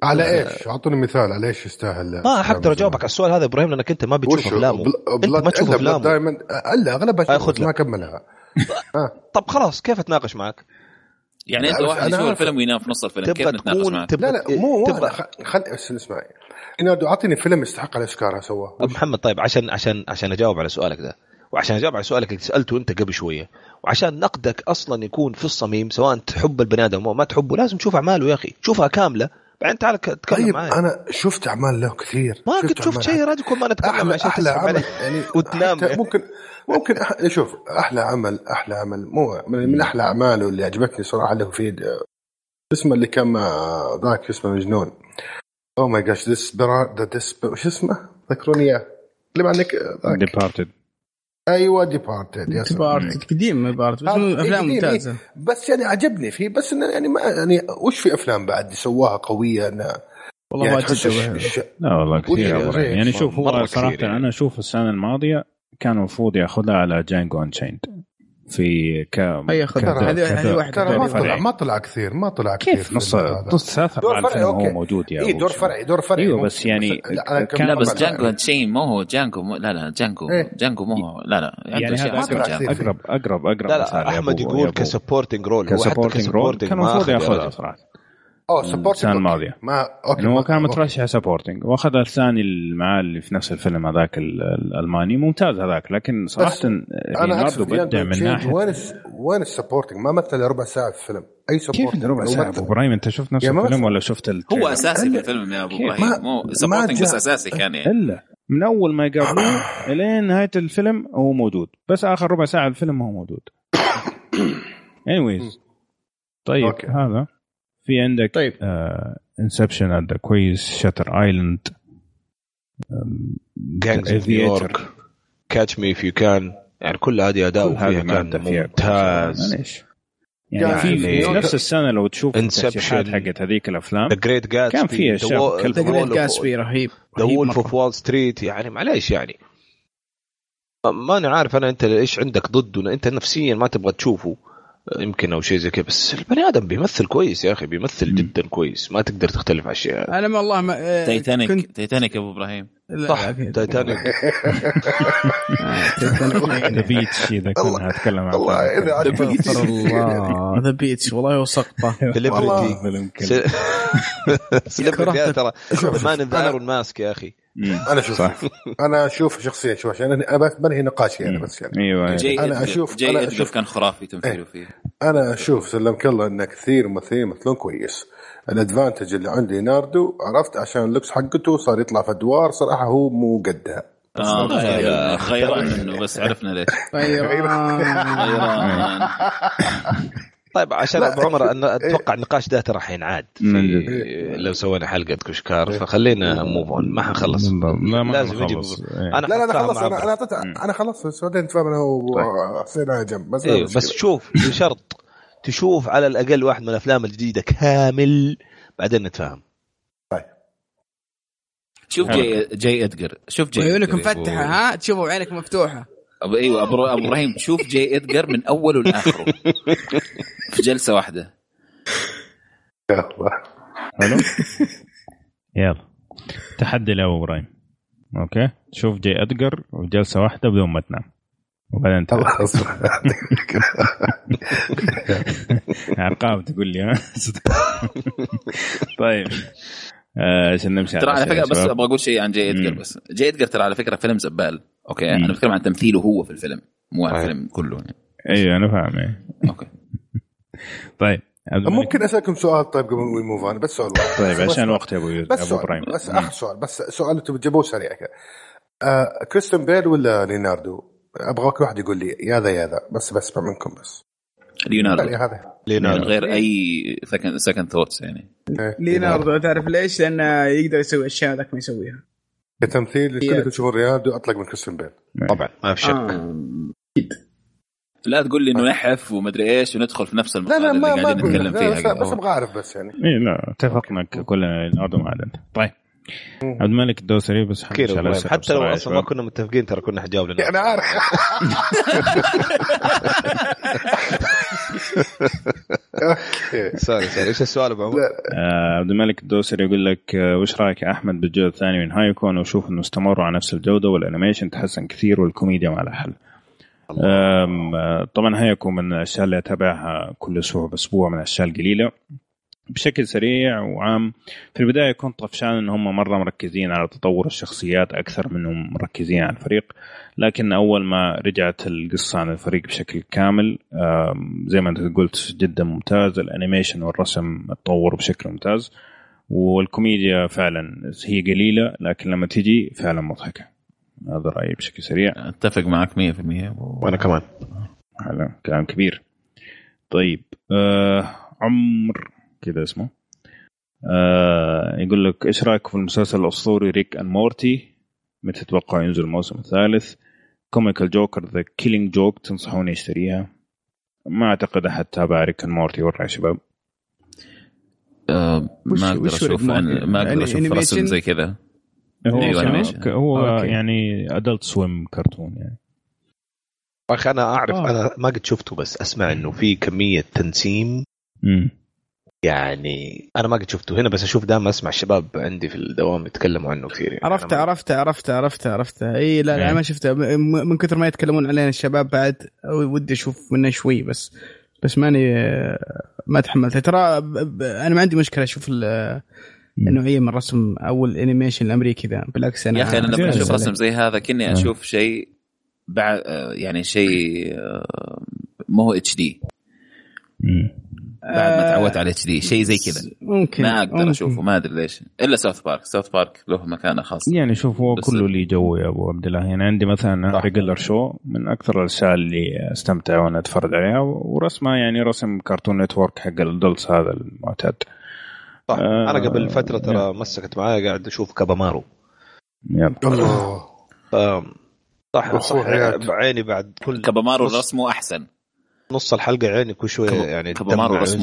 على إيش؟ أعطوني مثال على إيش يستاهل ما حقدر اجاوبك على السؤال هذا إبراهيم لأنك أنت ما بتشوف افلامه أنت ما تشوف افلامه دائما ألا اغلبها آه،. ما كملها. طب خلاص كيف أتناقش معك؟ يعني أنت لا، واحد يشوف. الفيلم وينام في نص الفيلم. كيف نتناقش معك؟ تبغى لا لا مو تبغى خل اسمعي ريناردو أعطيني فيلم يستحق الأوسكار سواه. أبو محمد طيب عشان عشان عشان أجاوب على سؤالك ده. وعشان أجاوب على سؤالك اللي سألته أنت قبل شوية. وعشان نقدك أصلا يكون في الصميم سواء تحب البني آدم أو ما تحبه لازم تشوف أعماله يا أخي. شوفها كاملة بعدين تعال تكلم طيب معي أنا شفت أعمال له كثير. ما قد شفت شيء كل ما نتكلم أحلى عشان أحلى عمل يعني وتنام حتى ممكن ممكن أح... شوف أحلى عمل أحلى عمل مو من, من أحلى أعماله اللي عجبتني صراحة له في اسمه اللي كان مع ذاك اسمه مجنون. oh my gosh the this وش اسمه؟ ذكروني إياه. اللي عندك ذاك. Departed أيوه Departed. Departed قديم Departed بس آه، إيه، أفلام قديم، ممتازة إيه. بس يعني عجبني فيه بس إنه يعني ما يعني وش في أفلام بعد سواها قوية إنه والله يعني. الش- لا والله كثير إبراهيم. يعني شوف هو صراحة يعني. أنا أشوف السنة الماضية كان المفروض ياخذها على جانجو انشيند في ك خذ كدور- هذه هذه كدور- واحدة ترى ما. طلع ما طلع كثير ما طلع كثير كيف نص. نص ثلاث دور فرعي، هو أوكي. موجود يا اي أبو دور. فرعي دور فرعي أيوه. بس يعني لا، بس جانجو تشين مو هو جانجو مو لا لا جانجو إيه. جانجو مو هو لا لا يعني شيء هذا اقرب اقرب اقرب أقرب لا لا أحمد يقول. كسبورتنج رول كسبورتنج رول كان المفروض ياخذها. صراحة أوه سبورتنج السنة الماضية. ما أوكي إنه هو كان. مترشح supporting وأخذ الثاني اللي معاه اللي في نفس الفيلم هذاك ال- الالماني ممتاز هذاك لكن صراحة بس أنا يعني من ناحية. وين وين ال supporting ما مثل ربع ساعة في الفيلم. أي supporting كيف ربع ساعة؟ أبو إبراهيم أنت شفت نفس الفيلم. ولا شفت هو؟ أساسي في الفيلم يا أبو؟ إبراهيم. مو supporting بس أساسي كان يعني. إلا من أول ما يقابلوه إلين نهاية الفيلم هو موجود. بس آخر ربع ساعة الفيلم ما هو موجود. Anyways. طيب okay. هذا. في عندك طيب. Inception ات ذا كويز Shutter Island Gangs of New York Catch Me If You Can يعني كل هذه أداء فيها كان ممتاز. معليش. يعني يعني في نفس السنة لو تشوف. الترشيحات حقت هذيك الأفلام The Great Gatsby كان في أشياء كلب. The Great Gatsby رهيب The Wolf. of Wall Street يعني معليش يعني. ما أنا عارف أنا أنت إيش عندك ضده انت نفسيا ما تبغى تشوفه. يمكن أو شيء زي كذا بس البني آدم بيمثل كويس يا أخي بيمثل مم. جدا كويس ما تقدر تختلف على الشيء أنا ما والله ما آه، تايتانيك كنت تايتانيك يا أبو إبراهيم صح. تايتانيك آه، تايتانيك. ذا بيتش اذا كنا اتكلم عن الله إذا عجبك. استغفر الله The Beach والله هو سقطه Celebrity. Celebrity ترى Man the Iron Mask يا أخي. أنا شوف صح. أنا أشوف شخصيا شوف عشان أنا بس بنهي نقاشي أنا. بس يعني. أيوه. J. Edgar. أشوف- J. أنا Edgar أشوف- كان خرافي تمثيله فيه. أنا أشوف سلمك الله ان كثير ممثلين يمثلون كويس. ال advantage اللي عند ليناردو عرفت عشان ال looks حقته صار يطلع في أدوار صراحة هو مو قدها. آه يا- غيران منه بس عرفنا ليش. غيران. طيب عشان. أبو عمر أنا أتوقع النقاش ده ترى حينعاد من في لو سوينا حلقة كشكار فخلينا move on ما حنخلص. لا ما لازم يجي نخلص. بب- إيه. أنا لا لا خلص أنا. أنا أعطيتها. أنا خلصت. بعدين نتفاهم أنا وحسين على جنب. بس إيه بس شوف بشرط تشوف على الأقل واحد من الأفلام الجديده كامل بعدين نتفاهم. شوف جاي جاي ادجر شوف جاي عيونك مفتحة ها؟ تشوفوا بعينك مفتوحة. أبو أيوه أبو أبو إبراهيم شوف جاي ادجر من أوله لآخره. في جلسة واحدة. حلو؟ يلا. تحدي لابو إبراهيم. okay؟ شوف J. Edgar وجلسة واحدة بدون ما تنام. وبعدين تعال. خلاص. ارقام تقول لي ها؟ طيب. آه، عشان نمشي ترى على فكرة بس. أبغى أقول شيء عن J. Edgar. بس. J. Edgar ترى على فكرة فيلم زبال. okay مم. أنا بتكلم عن تمثيله هو في الفيلم مو عن طيب. الفيلم كله يعني. أيوه أنا فاهم إيه. okay طيب. ممكن أسألكم سؤال طيب قبل ما move on بس سؤال واحد. طيب بس- عشان وقت يا أبو بس أبو سؤال إبراهيم بس آخر سؤال بس سؤال أنتم بتجيبوه سريع كذا آه كريستن بيل ولا ليناردو؟ أبغى كل واحد يقول لي يا ذا يا ذا بس بسمع منكم بس ليوناردو يعني هذا من ليناردو غير أي second second thoughts يعني إيه. ليناردو تعرف ليش؟ لأنه يقدر يسوي أشياء ذاك ما يسويها كتمثيل كلكم تشوفون ليوناردو اطلق من كريستن بيل. طبعا ما في شك. آه. لا تقول لي إنه نحف ومدري إيش وندخل في نفس لا المقابلة لا اللي ما ما قاعدين. نتكلم لا، فيها. بس. أبغى أعرف بس يعني. اي لا اتفقنا كلنا ما عاد انت طيب. عبد الملك الدوسري بس حتى لو أصلا ما. كنا متفقين ترى كنا حنجاوب لنا أنا عارف. okay. sorry sorry إيش السؤال أبو عمر؟ آه، عبد الملك الدوسري يقول لك آه، وش رأيك يا أحمد بالجزء الثاني من هايكيو؟ وشوف إنه استمروا على نفس الجودة وال animation تحسن كثير والكوميديا ما لها حل. آه، طبعا هايكون من الأشياء اللي أتابعها كل أسبوع بأسبوع من الأشياء القليلة. بشكل سريع وعام. في البداية كنت طفشان إن هم مرة مركزين على تطور الشخصيات أكثر منهم مركزين على الفريق لكن أول ما رجعت القصة عن الفريق بشكل كامل زي ما أنت قلت جدا ممتاز. الأنيميشن والرسم تطوروا بشكل ممتاز والكوميديا فعلا هي قليلة لكن لما تجي فعلا مضحكة. هذا رأيي بشكل سريع. أتفق معك 100% وأنا كمان. هذا كلام كبير. طيب آه عمر. كذا اسمه آه يقول لك إيش رايكم في المسلسل الأسطوري Rick and Morty متى تتوقع ينزل الموسم الثالث comic الجوكر The Killing Joke تنصحوني أشتريها ما أعتقد أحد تابع Rick and Morty ورا يا شباب آه ما أقدر أشوف ما يعني أقدر أشوف animation؟ رسم زي كذا هو أيوة، يعني. هو okay. يعني Adult Swim كرتون يعني أخي أنا أعرف آه. أنا ما قد شفته بس أسمع إنه في كمية تنسيم مم. يعني أنا ما قد شفته هنا بس أشوف دائما أسمع الشباب عندي في الدوام يتكلموا عنه كثير يعني عرفت ما- عرفت عرفت عرفت عرفت إي لا لا إيه. ما شفته من كثر ما يتكلمون علينا الشباب بعد ودي أشوف منه شوي بس بس ماني ما تحملته ترى أنا ما عندي مشكلة أشوف ال- النوعيه من الرسم أو ال animation الامريكي ذا بالعكس أنا يا أخي أنا لما. أشوف رسم زي هذا كني آه. أشوف شيء بعد آه، يعني شيء آه، ما هو HD. بعد ما آه، تعودت على HD شيء زي كذا. ممكن ما أقدر ممكن. أشوفه ما أدري ليش. إلا South Park South Park له مكانة خاص يعني شوف هو كله لي جو يا أبو عبد الله. يعني عندي مثلا Regular Show من أكثر الأشياء اللي أستمتع وأنا أتفرج عليها ورسمه يعني رسم Cartoon Network حق ال adults هذا المعتاد. صح. آه، أنا قبل فترة ترى نعم. مسكت معايا قاعد أشوف كابامارو. يلا الله. صح صح. بعيني بعد كل كابامارو رسمه أحسن. نص الحلقة عيني كل شوية يعني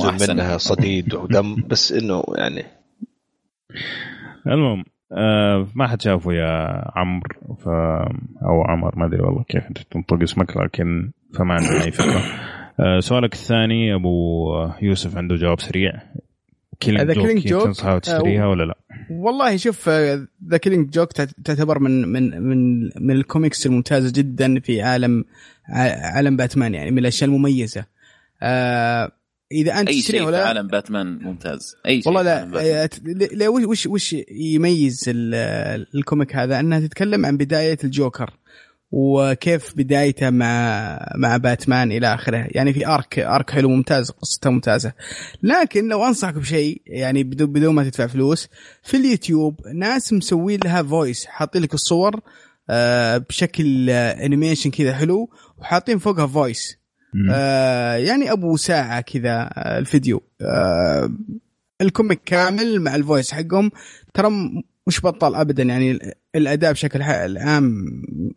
أحسن. منها صديد ودم بس إنه يعني المهم آه ما حد شافه يا عمرو ف أو عمر ما أدري والله كيف أنت تنطق اسمك لكن فما عندنا اي فكرة آه سؤالك الثاني أبو يوسف عنده جواب سريع Killing هذا Killing Joke تنصحها تشتريها ولا لا؟ والله شوف The Killing Joke تعتبر من من من من الكوميكس الممتازة جدا في عالم عالم باتمان يعني من الأشياء المميزة. آه إذا أنت أي شيء في ولا عالم باتمان ممتاز. أي شيء والله في. لا لا وش وش وش يميز ال- ال comic هذا؟ أنها تتكلم عن بداية الجوكر وكيف بدايته مع مع باتمان إلى آخره. يعني في arc arc حلو ممتاز قصته ممتازة. لكن لو أنصحك بشيء يعني بدون بدون ما تدفع فلوس في اليوتيوب ناس مسوين لها voice حاطين لك الصور بشكل آه، animation كذا حلو وحاطين فوقها voice. آه يعني أبو ساعة كذا آه، الفيديو. آه ال comic كامل مع ال voice حقهم ترى مش بطال ابدا يعني ال- الأداء بشكل العام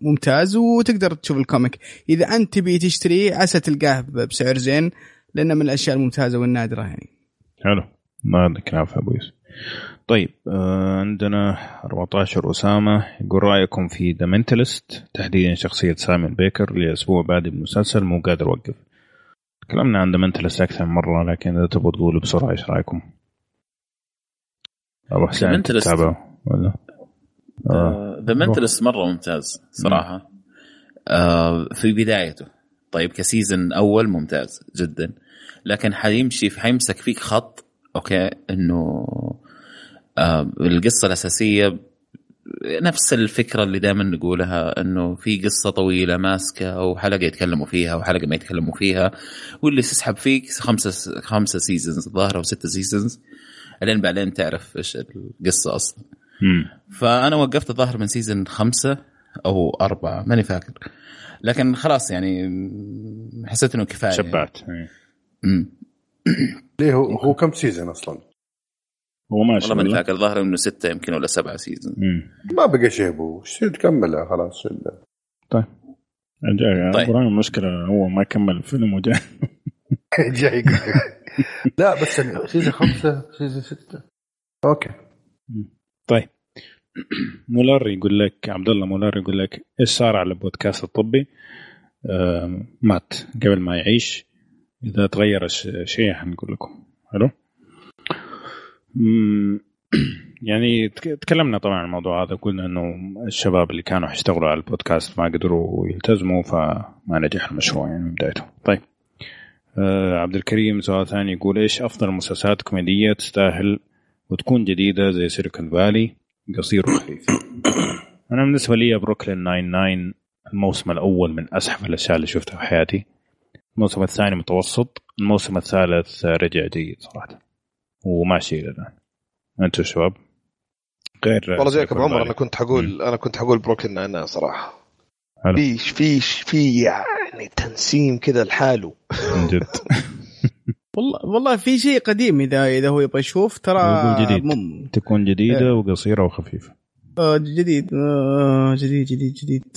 ممتاز وتقدر تشوف ال comic. إذا أنت تبي تشتريه عسى تلقاه بسعر زين لأنه من الأشياء الممتازة والنادرة يعني. حلو. ما عندك في أبو يوسف. طيب آه عندنا 14 أسامة يقول رأيكم في The Mentalist تحديدا شخصية سايمون بيكر لي أسبوع بعد المسلسل مو قادر أوقف تكلمنا عن The Mentalist أكثر من مرة لكن إذا تبغوا تقولوا بسرعة إيش رأيكم؟ أبو حسين. تتابعه ولا؟ آه. The Mentalist مرة ممتاز صراحة آه في بدايته طيب ك season أول ممتاز جدا لكن حيمشي حيمسك فيك خط okay إنه آه القصة الأساسية نفس الفكرة اللي دائما نقولها إنه في قصة طويلة ماسكة وحلقه يتكلموا فيها وحلقه ما يتكلموا فيها واللي تسحب فيك خمسة خمسة seasons الظاهر أو ستة seasons لين بعدين تعرف إيش القصة أصلا مم. فأنا وقفت الظاهر من season خمسة أو أربعة ماني فاكر لكن خلاص يعني حسيت إنه كفاية شبعت إيه. يعني. ليه هو هو كم season أصلا؟ هو ماشي والله ماني. فاكر الظاهر انه ستة يمكن ولا سبعة season. ما بقى شيء أبو إيش تكملها خلاص جاي طيب. إبراهيم المشكلة هو ما كمل الفيلم وجاي جاي يقول لك. لا بس season خمسة season ستة okay طيب مولر يقول لك عبد الله مولر يقول لك إيش صار على البودكاست الطبي؟ آه مات قبل ما يعيش إذا تغير شيء حنقول لكم حلو؟ يعني تك- تكلمنا طبعا عن الموضوع هذا قلنا إنه الشباب اللي كانوا يشتغلوا على البودكاست ما قدروا يلتزموا فما نجح المشروع يعني من بدايته. طيب. آه عبد الكريم سؤال ثاني يقول إيش أفضل مسلسلات كوميدية تستاهل وتكون جديدة زي Silicon Valley؟ قصير وخفيف أنا بالنسبة لي بروكلين 99 الموسم الأول من اسحف الأشياء اللي شفتها في حياتي. الموسم الثاني متوسط الموسم الثالث رجع جيد صراحة. وماشي إلى الان أنتم شباب؟ غير والله زيك أبو عمر. أنا كنت حقول أنا كنت حقول Brooklyn Nine صراحة. حلو. في في في يعني تنسيم كذا لحاله. من جد. والله والله في شيء قديم اذا إذا هو يبغى يشوف ترى جديد. مم. تكون جديدة وقصيرة وخفيفة. آه، جديد. آه، جديد جديد جديد.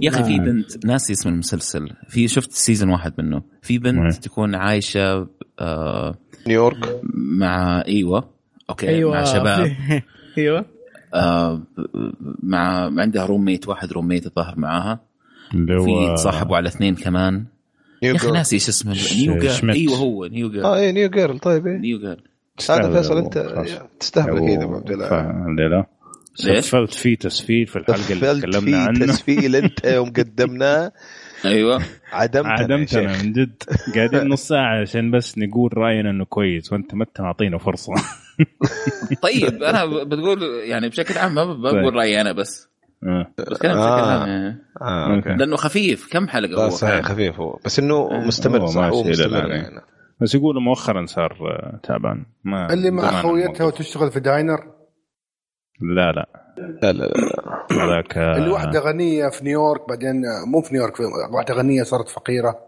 يا أخي في آه. بنت ناسي اسم المسلسل. في شفت season واحد منه. في؟ بنت تكون عايشة آه نيويورك. مع إيوه. okay إيوه. مع شباب. إيوه. آه مع عندها roommate واحد roommate الظاهر معاها. اللي في هو تصاحبوا على اثنين كمان. يا أخي ناسي إيش اسمه. ش- New Girl. إيوه هو New Girl آه إيه New Girl طيب إيه. New Girl هذا فيصل أنت. تستهبل كذا أبو عبد الله؟ سفلت فيه تسفيل في الحلقة اللي تكلمنا فيه عنه. تسفيل أنت يوم قدمناه. أيوه عدمتنا عدمتنا. من جد قاعدين نص ساعة عشان بس نقول رأينا إنه كويس وأنت ما أنت معطينا فرصة طيب أنا بتقول يعني بشكل عام ما طيب. بقول رأيي أنا بس. بتكلم بشكل آه. عام. لأنه خفيف كم حلقة هو صحيح؟ خفيف هو بس إنه آه. مستمر صح هو مستمر. يعني بس يقولوا مؤخرا صار آه، تعبان ما اللي مع خويتها. وتشتغل في داينر لا لا. لا لا لا. هذاك آه، اللي واحدة غنية في نيويورك بعدين مو في نيويورك في واحدة غنية صارت فقيرة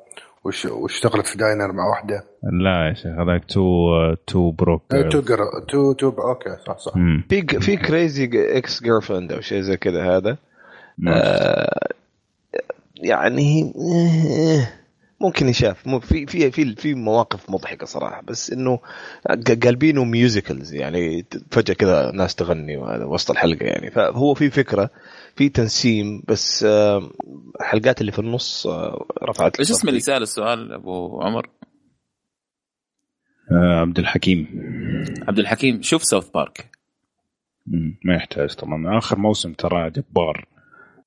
وش- واشتغلت في داينر مع واحدة. لا يا شيخ هذاك two Two Broke آه، two Gir- two two okay صح صح. في في Crazy Ex-Girlfriend أو شيء زي كذا هذا. آه، يعني آه، ممكن يشاف مو- في في في في مواقف مضحكة صراحة بس إنه ق- قالبينه musicals يعني فجأة كذا ناس تغني وسط الحلقة يعني فهو في فكرة في تنسيم بس الحلقات اللي في النص آه، رفعت إيش اسم اللي. سأل السؤال أبو عمر؟ آه، عبد الحكيم عبد الحكيم شوف ساوث بارك. ما يحتاج طبعا آخر موسم ترى جبار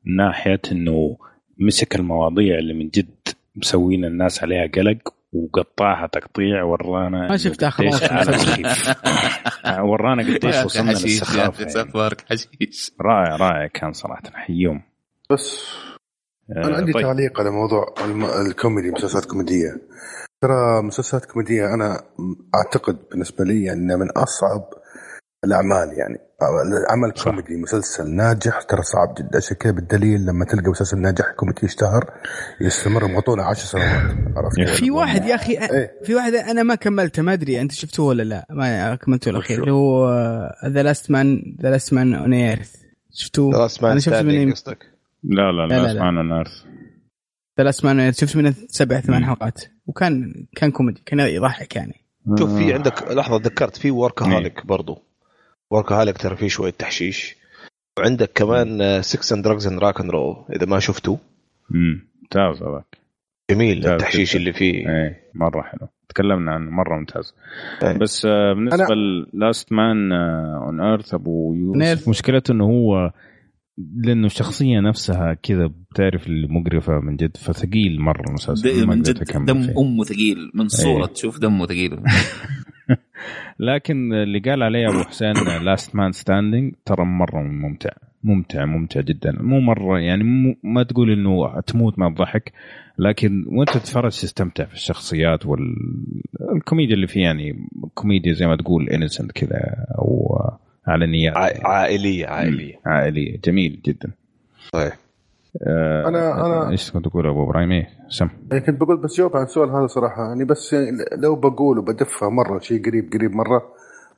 من ناحية إنه مسك المواضيع اللي من جد مسوين الناس عليها قلق وقطعها تقطيع ورانا ما شفت. عالم سخيف. آه، ورانا قديش وصلنا للسخافة يعني. بارك حشيش رائع رائع كان صراحة نحييهم بس آه، أنا عندي طيب. تعليق على موضوع الم- الكوميدي مسلسلات كوميدية ترى مسلسلات كوميدية أنا أعتقد بالنسبة لي إنها من أصعب الأعمال يعني العمل صح. كوميدي مسلسل ناجح ترى صعب جدا عشان كذا بالدليل لما تلقى مسلسل ناجح كوميدي يشتهر يستمر مغطونه 10 سنوات عرفت؟ في واحد يا أخي إيه في واحد أنا ما كملته ما أدري أنت شفته ولا لا ما كملته الأخير؟ اللي هو The Last Man The Last Man on Earth شفتوه؟ أنا شفت Standing Man قصدك لا لا لا، لا، لا لا. اسمعنا نعرف The Last Man شفت منه سبع ثمان. حلقات وكان كان كوميدي كان يضحك يعني شوف في آه. عندك لحظة تذكرت في Workaholic برضو Workaholic ترى فيه شوية تحشيش وعندك كمان Sex and Drugs and Rock and Roll إذا ما شفتوه مم. ممتاز هذاك جميل التحشيش. اللي فيه إيه مرة حلو تكلمنا عنه مرة ممتاز إيه. بس آه، بالنسبة أنا- Last Man on Earth أبو يوسف. مشكلته إنه هو لأنه الشخصيه نفسها كذا بتعرف اللي مقرفة من جد فثقيل مرة المسلسل من جد دم فيه. أمه ثقيل من صورة إيه. تشوف دمه ثقيل لكن اللي قال عليه أبو حسين Last Man Standing ترى مرة ممتع. ممتع ممتع جدا. مو مرة يعني مو ما تقول إنه تموت من الضحك لكن وأنت تتفرج تستمتع في الشخصيات والكوميديا اللي فيه يعني كوميديا زي ما تقول innocent كذا أو على نيات عائلية عائلية. عائلية. جميل جدا. طيب. آه أنا- أنا- إيش كنت تقول أبو إبراهيم؟ إيه سم. يعني كنت بقول بس جاوب عن السؤال هذا صراحة يعني بس لو بقول وبدفها مرة شيء قريب قريب مرة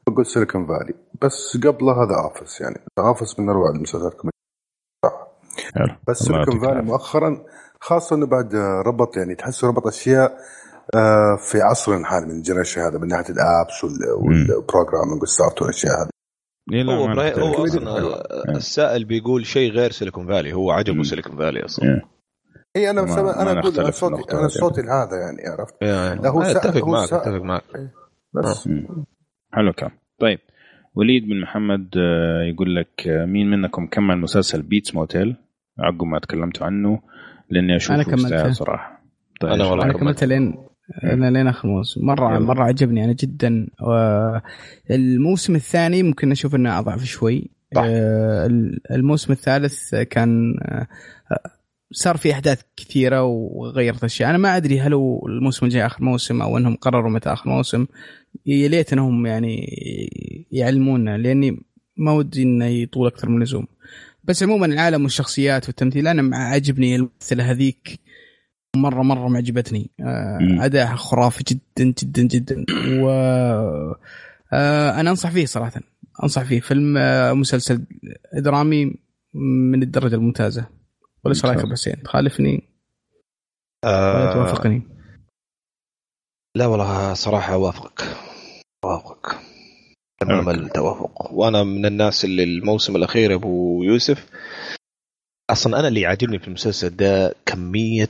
بقول Silicon Valley بس قبله هذا Office يعني Office من أروع المسلسلات الكوميدية. بس Silicon Valley. مؤخرا خاصة إنه بعد آه، ربط يعني تحسه ربط أشياء آه، في عصرنا الحالي من ال generation هذا من ناحية ال apps وال programming وال soft والأشياء هذه. إيه هو إبراهيم- هو نختلف. أصلا السائل بيقول شيء غير Silicon Valley هو عجبه. Silicon Valley أصلا إيه. اي أنا ما- بس ما أنا أقول أنا في صوتي أنا. صوتي هذا يعني عرفت يعني لا، هو آه، سا- أتفق هو معك أتفق معك بس مم. حلو كان طيب وليد بن محمد آه، يقول لك آه، مين منكم كمل مسلسل Bates Motel عقب ما تكلمتوا عنه لأني أشوفه أنا كملته. صراحة طيب والله أنا كملت. كملت لين أنا لين آخر موسم. مره يلا. مرة عجبني. أنا جدا الموسم الثاني ممكن أشوف إنه أضعف شوي. صح. آه، الموسم الثالث كان آه، صار في أحداث كثيرة وغيرت أشياء. أنا ما أدري هل هو الموسم الجاي آخر موسم أو إنهم قرروا متى آخر موسم. يا ليت إنهم يعني يعلمونا لأني ما ودي إنه يطول أكثر من اللزوم. بس عموما العالم والشخصيات والتمثيل أنا عاجبني الممثلة هذيك. مرة مرة معجبتني. آه،. اداءها خرافي جدا جدا جدا. و آه، أنا أنصح فيه صراحة. أنصح فيه. فيلم آه، مسلسل درامي من الدرجة الممتازة. ولا إيش رايك ابو حسين تخالفني ولا توافقني. لا والله صراحة أوافقك. أوافقك. تمام. التوافق. وأنا من الناس اللي الموسم الأخير أبو يوسف أصلا أنا اللي يعجبني في المسلسل ده كمية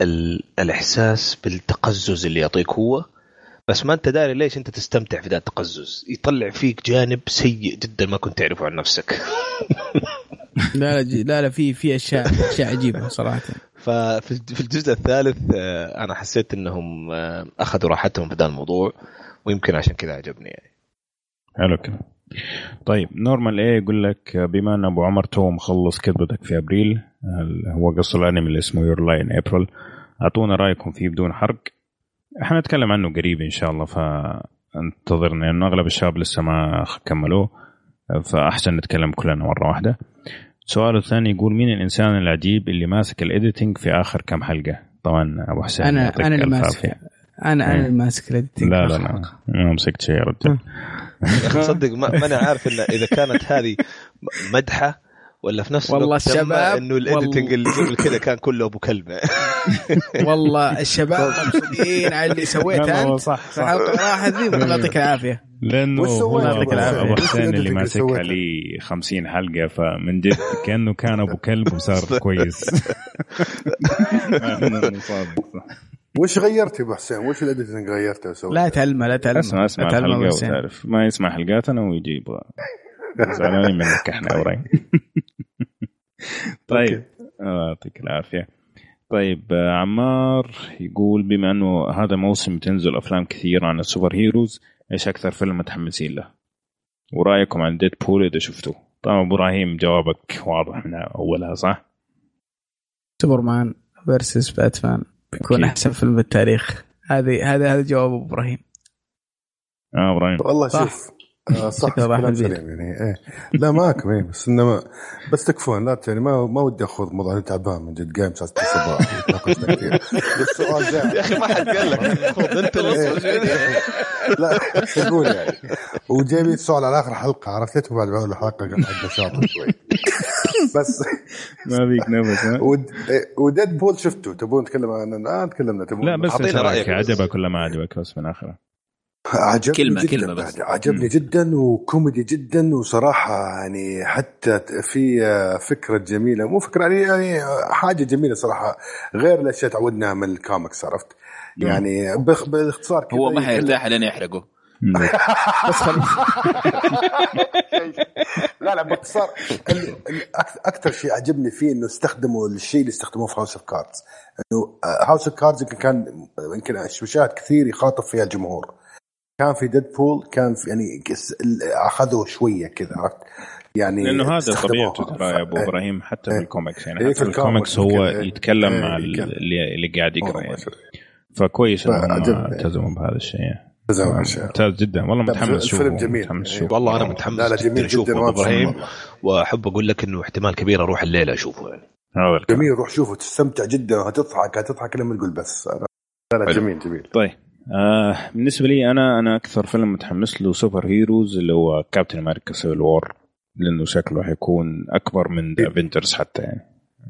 ال... الإحساس بالتقزز اللي يعطيك هو. بس ما أنت داري ليش أنت تستمتع في ذا التقزز؟ يطلع فيك جانب سيء جدا ما كنت تعرفه عن نفسك. لا لا لا لا في في اشياء أشياء عجيبة صراحة. ففي في الجزء الثالث آه، أنا حسيت أنهم آه، أخذوا راحتهم في ذا الموضوع ويمكن عشان كذا عجبني يعني. حلو كده. طيب Normal إيه يقول لك بما أن أبو عمر تو مخلص كذبتك في أبريل هو قص الأنمي اللي اسمه Your Lie in April أعطونا رأيكم فيه بدون حرق إحنا نتكلم عنه قريب إن شاء الله فانتظرنا لأنه أغلب الشباب لسه ما كملوه فأحسن نتكلم كلنا مرة واحدة السؤال الثاني يقول مين الإنسان العجيب اللي ماسك ال editing في آخر كم حلقة طبعا أبو حسين أنا أنا اللي ماسك. أنا أنا. اللي ماسك ال editing لا في لا لا. ما مسكت شيء يا أخي تصدق ما ماني عارف إن إذا كانت هذه مدحة ولا في نفس والله الوقت تم الشباب- إنه ال editing اللي قبل كذا كان كله أبو كلب والله الشباب مبسوطين على اللي سويته أنت صح، صح. راحت ذي الله يعطيك العافية لأنه هو. أبو حسين اللي ماسكها؟ لي 50 حلقة فمن جد كأنه كان أبو كلب وصار كويس. وش غيرت يا أبو حسين؟ وش الاديتنج غيرته؟ لا تعلمه لا تعلمه اسمع اسمع الحلقة. وتعرف ما يسمع حلقاتنا ويجي يبغى زعلانين منك إحنا يا إبراهيم طيب الله يعطيك العافية طيب عمار يقول بما أنه هذا موسم تنزل أفلام كثير عن السوبر هيروز إيش أكثر فيلم متحمسين له؟ ورأيكم عن Deadpool إذا شفتوه؟ طبعا أبو إبراهيم جوابك واضح من أولها صح؟ Superman versus Batman بيكون. أحسن فيلم بالتاريخ هذه هذا هذا جواب أبو إبراهيم آه إبراهيم والله. شوف صح راح كلام البيت. سليم يعني. إيه. لا معكم إيه بس انما بس تكفون لا يعني ما ما ودي اخذ موضوع أنا تعبان من جد قايم الساعة 6 الصباح ناقشنا كثير. بس السؤال يا جاء أخي ما حد قال لك. خذ أنت إيه. لا شو أقول يعني؟ وجايبين سؤال على آخر حلقة عرفت؟ ليش بعد اول حلقه حق نشاط شوي. بس ما بيك نفس إيه، وديد بول شفته تبون نتكلم عن آه تكلمنا تبون. لا بس بس. عجبك ولا ما عجبك؟ بس من آخره. عجبني كلمة- جدا كلمة بس. بعد. عجبني جدا وكوميدي جدا وصراحة يعني حتى في فكرة جميلة مو فكرة يعني, يعني حاجة جميلة صراحة غير الأشياء تعودناها من الكوميكس عرفت؟ يعني بخ- باختصار كذا هو ما حيرتاح لين يحرقه. بس خلينا لا لا باختصار أكثر شيء عجبني فيه إنه استخدموا الشيء اللي استخدموه في House of Cards إنه House of Cards يمكن كان يمكن مشاهد كثير يخاطب فيها الجمهور. كان في Deadpool كان في يعني اخذوا شوية كذا عرفت يعني لأنه هذا. طبيعته ترى يا أبو إيه. إبراهيم حتى في إيه. الكوميكس يعني إيه، حتى في الكوميكس هو. يتكلم إيه، مع. اللي اللي قاعد يقرأ يعني. فكويس إنهم فعجبني. التزموا بهذا الشيء. ممتاز جدا والله متحمس الفيلم اشوفه جميل. متحمس. اشوفه والله أنا متحمس لا لا جميل جدا أبو إبراهيم. وأحب أقول لك إنه احتمال كبير أروح الليلة أشوفه يعني الكلام. جميل روح شوفه تستمتع جدا وهتضحك هتضحك لما تقول بس لا لا. جميل جميل طيب آه بالنسبة لي أنا أنا أكثر فيلم متحمس له superheroes اللي هو كابتن أمريكا Civil War لأنه شكله حيكون أكبر من The Avengers حتى يعني.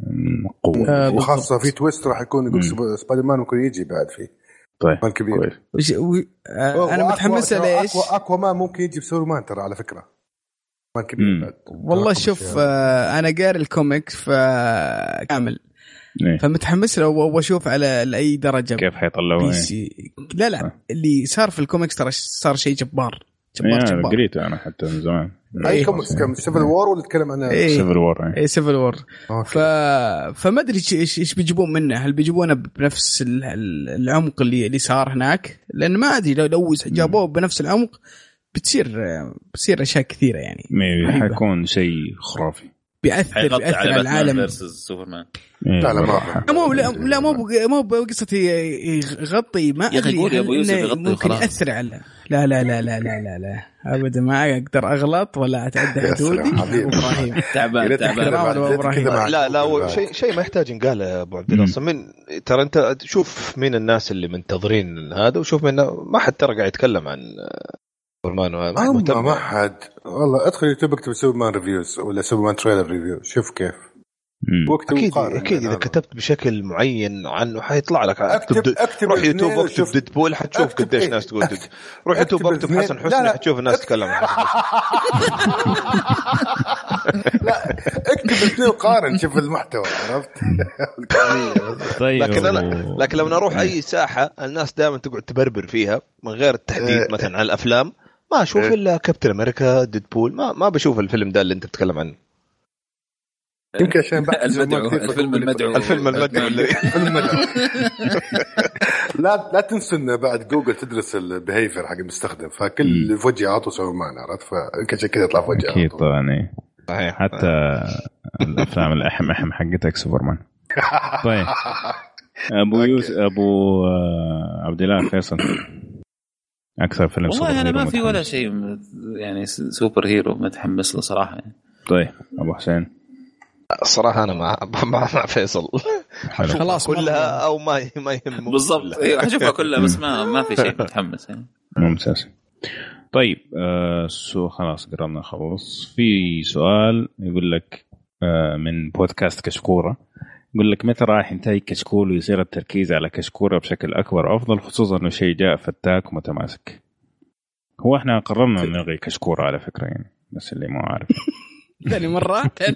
من قوة. آه، وخاصة. في twist راح يكون يقول سبايدر مان ممكن يجي بعد فيه طيب مان كبير. كويس. وش و... آه أنا ترى ليش؟ اكوا اكوا مان ممكن يجي بسوبر مان ترى على فكرة. مان كبير. بعد. والله شوف. آه أنا قاري الكوميكس فكامل. إيه. فمتحمس له واشوف على لاي درجة كيف حيطلعوا بي إيه. سي. لا لا آه. اللي صار في الكوميكس ترى صار شيء جبار. جبار يعني جبار. قريته أنا حتى من زمان. أي كوميكس كم؟ Civil War ولا تتكلم عن إيه. Civil War اي Civil War. ف... فما أدري إيش- إيش إيش بيجيبون منه. هل بيجيبونه بنفس ال- ال- العمق اللي اللي صار هناك؟ لأن ما أدري لو لو جابوه بنفس العمق بتصير بتصير أشياء كثيرة يعني. حيكون شيء خرافي. بياثر بيأثر على على العالم. versus سوبرمان إيه، لا لا مرة. ما لا مو لا, لا مو مو بقصة ي- يغطي ما يا أخي أدري قول يا أبو يوسف يغطي ممكن. يأثر على لا لا لا لا لا لا لا. ابدا ما أقدر أغلط ولا أتعدى حدودي. إبراهيم. تعبان تعبان. لا لا هو. شيء شيء ما يحتاج ينقال يا أبو عبد الله. من ترى أنت شوف مين الناس اللي منتظرين هذا وشوف مين ما حد ترى قاعد يتكلم عن سوبرمان وهذا. ما حد اما مهتم. ما حد والله ادخل يوتيوب اكتب سوبرمان reviews ولا سوبرمان trailer review شوف كيف. وأكتب أكيد أكيد إذا. كتبت بشكل معين عنه حيطلع لك أكتب اكتب أكتب روح يوتيوب وأكتب وشوف- Deadpool حتشوف أكتب قديش إيه؟ ناس تقول أكتب- ديد روح يوتيوب أكتب الاثنين. حسن حسني لا. حتشوف الناس تتكلم عن حسن حسني لا اكتب الاثنين وقارن شوف المحتوى عرفت. طيب لكن أنا لكن لما أروح أي ساحة الناس دائما تقعد تبربر فيها من غير التحديد إيه. مثلا على الأفلام ما أشوف إيه. إلا كابتن أمريكا Deadpool. ما ما بشوف الفيلم ده اللي أنت بتتكلم عنه. يمكن عشان بعد المدعو الفيلم المدعو. الفيلم المدعو اللي الفيلم المدعو. لا لا تنسوا إن بعد جوجل تدرس ال behavior حق المستخدم فكل اللي في وجهي أعطوا سووا معنا عرفت؟ فيمكن عشان كذا يطلع في وجهي أكيد على طول. طبعا إيه. صحيح. حتى الأفلام الاحم احم حقتك سوبرمان. طيب. أبو يوسف أبو آه، عبد الله فيصل. أكثر فيلم والله أنا ما في ولا. شيء يعني superhero متحمس له صراحة. يعني. طيب أبو حسين. الصراحه أنا مع مع, مع فيصل. حلو. خلاص كلها أو ما ما يهم بالضبط. إيه، راح أشوفها كلها بس ما ما في شيء متحمس يعني. ممتاز. طيب آه so خلاص قربنا نخلص. في سؤال يقول لك آه من بودكاست كشكورة. يقول لك متى راح ينتهي كشكول ويصير التركيز على كشكوره بشكل أكبر وافضل خصوصا إنه شيء جاء فتاك ومتماسك هو إحنا قررنا نلغي كشكوره على فكرة يعني بس اللي ما عارف ثاني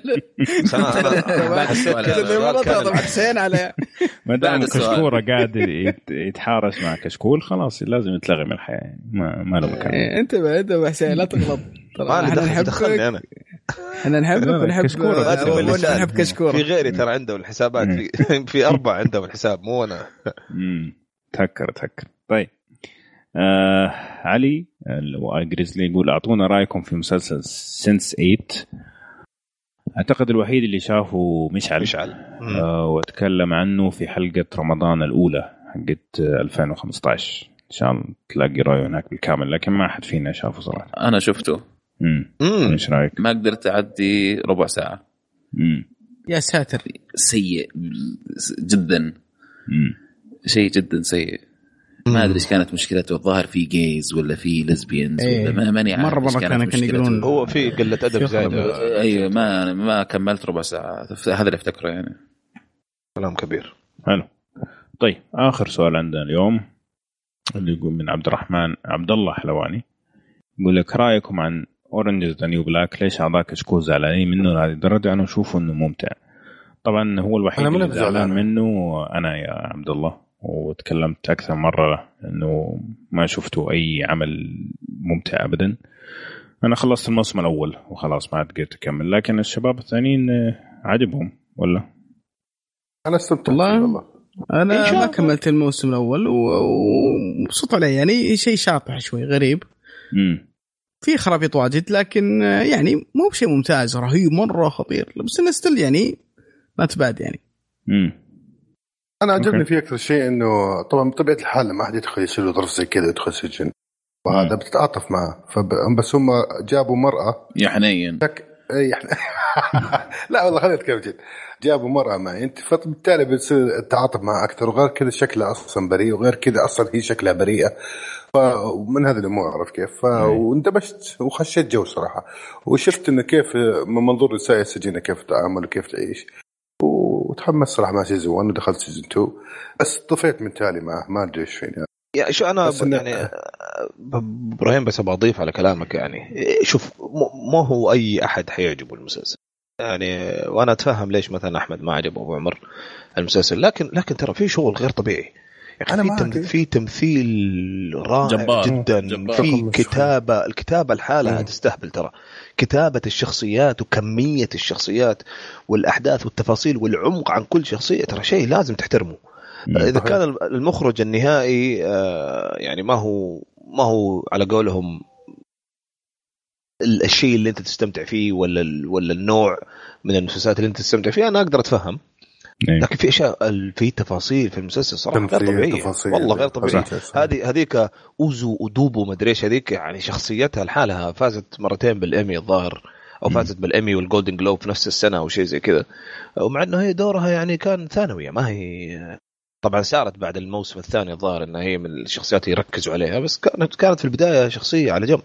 أنا- أنا- بعد حسين على ما دام. كشكوره قاعد يت- يتحارش مع كشكول خلاص لازم يتلغي من الحياة يعني. ما, ما له مكان. إيه، انتبه انتبه حسين لا تغلط. ما لي إحنا دخل دخلني نحبك أنا. إحنا نحبك ونحب باللسان. نحب كشكورة. في غيري ترى عنده الحسابات. في في أربعة عندهم الحساب مو أنا. امم تهكر تهكر. طيب. آه علي جريزلي يقول أعطونا رأيكم في مسلسل سنس 8 أعتقد الوحيد اللي شافه مشعل. مشعل. آه وتكلم عنه في حلقة رمضان الأولى حقت آه، 2015 إن شاء الله تلاقي رأيه هناك بالكامل لكن ما حد فينا شافه صراحة. أنا شفته. امم إيش رأيك؟ ما قدرت أعدي ربع ساعة. امم يا ساتر. سيء جدا. امم شيء جدا سيء. ما أدري إيش كانت مشكلته. الظاهر في جيز ولا في ليزبيانز إيه. ولا ما ماني عارف مرة كانت كانوا- مشكلته. يقولون- هو في قلة أدب زايدة. أيوه ما ما كملت ربع ساعة. هذا اللي أفتكره يعني. كلام كبير. حلو. طيب آخر سؤال عندنا اليوم اللي يقول من عبد الرحمن عبد الله حلواني. يقول لك رأيكم عن Orange the New Black ليش اعضاء كشكول زعلانين منه لهذه الدرجة أنا أشوفه إنه ممتع. طبعا هو الوحيد اللي زعلان. منه أنا يا عبد الله وتكلمت أكثر مرة إنه ما شفته أي عمل ممتع ابدا. أنا خلصت الموسم الأول وخلاص ما عاد قدرت أكمل. لكن الشباب الثانيين آه، عجبهم ولا؟ أنا استمتعت والله. أنا ما. كملت الموسم الأول ومبسوط عليه. يعني شيء شاطح شوي غريب. امم في خرابيط واجد لكن آه، يعني مو بشيء ممتاز. رهيب مرة خطير. بس انه ستيل يعني ما تبعد يعني. امم أنا عجبني. فيه أكثر شيء إنه طبعا بطبيعة الحال لما أحد يدخل يصير له ظرف زي كذا يدخل سجن وهذا. بتتعاطف معه. فب... بس هم جابوا مرأة. يا حنين إحنا لا والله خلينا نتكلم جد. جابوا مرأة معي. أنت فبالتالي بتصير التعاطف معها أكثر. وغير كذا شكلها أصلا بريء. وغير كذا أصلا هي شكلها بريئة. فمن هذه الأمور عرفت كيف؟ ف... واندمجت وخشيت جو صراحة. وشفت إنه كيف من منظور نساء السجينه كيف تتعامل وكيف تعيش. وتحمس صراحة مع season 1 ودخلت season 2 بس طفيت من تالي معه ما أدري إيش فيني. يا شو أنا بس يعني إبراهيم بس أبغى أضيف على كلامك يعني. إيه، شوف مو- ما هو أي أحد حيعجبه المسلسل. يعني وأنا أتفهم ليش مثلا أحمد ما عجبه أبو عمر المسلسل. لكن لكن ترى في شغل غير طبيعي. أخي في. تم... في تمثيل رائع جبار. جدا جبار. في كتابة الكتابة لحالها مم. تستهبل ترى كتابة الشخصيات وكمية الشخصيات والأحداث والتفاصيل والعمق عن كل شخصية ترى شيء لازم تحترمه إذا. كان المخرج النهائي آه، يعني ما هو ما هو على قولهم ال- الشيء اللي أنت تستمتع فيه ولا ال- ولا النوع من المسلسلات اللي أنت تستمتع فيها أنا أقدر أتفهم إيه. لكن في أشياء في تفاصيل في المسلسل صراحة غير طبيعية تفاصيل. والله غير طبيعية. هذه هذيك أوزو ودوبو مدري إيش هذيك يعني شخصيتها لحالها فازت مرتين بالإيمي الظاهر أو مم. فازت بالإيمي والجولدن جلوب في نفس السنة أو شيء زي كذا ومع إنه هي دورها يعني كان ثانوية ما هي طبعا صارت بعد الموسم الثاني الظاهر إنها هي من الشخصيات اللي يركزوا عليها بس كانت كانت في البداية شخصية على جنب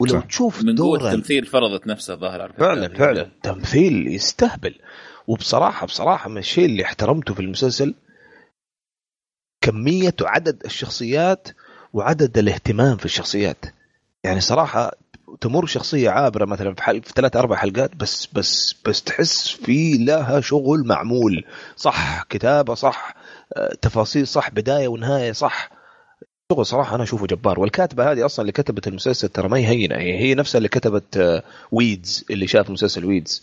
ولو صح. تشوف من دورها التمثيل فرضت نفسها ظاهر على فكرة. فعلا فعلا تمثيل يستهبل وبصراحة بصراحة من الشيء اللي احترمته في المسلسل كمية وعدد الشخصيات وعدد الاهتمام في الشخصيات. يعني صراحة تمر شخصية عابرة مثلا في, حل... في ثلاث أربع حلقات بس بس بس تحس في لها شغل معمول. صح كتابة صح آه، تفاصيل صح بداية ونهاية صح. شغل صراحة أنا أشوفه جبار. والكاتبة هذه أصلا اللي كتبت المسلسل ترى ما هي هينة هي, نفسها اللي كتبت آه، Weeds اللي شاف مسلسل Weeds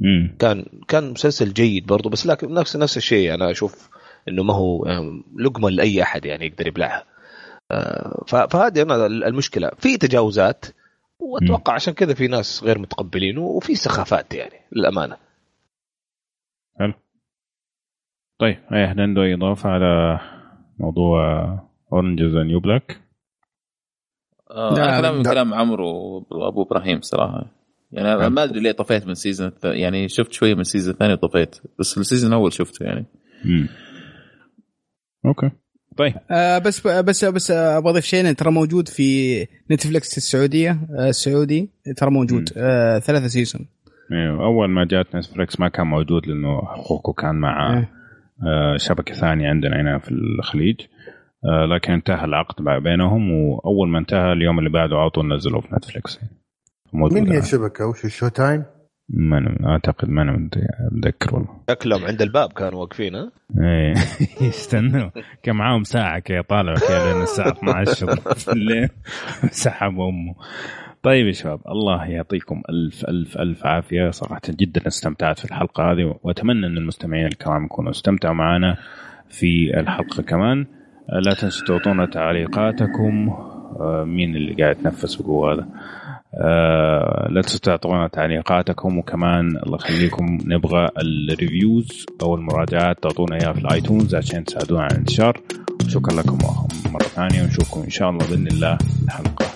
مم. كان كان مسلسل جيد برضو بس لكن نفس نفس الشيء أنا أشوف إنه ما هو لقمة لأي أحد يعني يقدر يبلعها. آه، ف- فهذه أنا المشكلة. في تجاوزات وأتوقع عشان كذا في ناس غير متقبلين وفي سخافات يعني للأمانة. طيب أي أحد عنده إضافة على موضوع Orange the New Black آه كلام لا. كلام عمرو وأبو إبراهيم صراحة. يعني أنا. ما أدري ليه طفيت من season يعني شفت شوية من السيزون الثاني وطفيت. بس ال season الأول شفته يعني. مم. أوكي. طيب. آه بس بس بس آه، أبغى اضيف شيء ترى موجود في نتفلكس السعودية آه السعودي ترى موجود آه ثلاثة season أيوه أول ما جات نتفلكس ما كان موجود لأنه حقوقه كان مع إيه. آه، شبكة ثانية عندنا هنا في الخليج. آه، لكن انتهى العقد بينهم وأول ما انتهى اليوم اللي بعده على طول نزلوه في نتفلكس موجود مين هي الآن. الشبكه وش الشو تايم؟ ما أنا- أعتقد ما أنا مت- متذكر والله. شكلهم عند الباب كانوا واقفين ها؟ إيه. يستنوا. كان معاهم ساعه كذا طالعوا كذا لين الساعة 12 في الليل سحبوا أمه. طيب يا شباب الله يعطيكم الف الف ألف عافية. صراحة جدا استمتعت في الحلقة هذه وأتمنى أن المستمعين الكرام يكونوا استمتعوا معنا في الحلقة كمان. لا تنسوا تعطونا تعليقاتكم. آه، مين اللي قاعد يتنفس بقوة هذا؟ آه، لا تنسوا تعطونا تعليقاتكم وكمان الله يخليكم نبغى ال reviews أو المراجعات تعطونا إياها في الآيتونز عشان تساعدونا على الانتشار. شكرا لكم مرة ثانية ونشوفكم إن شاء الله بإذن الله الحلقة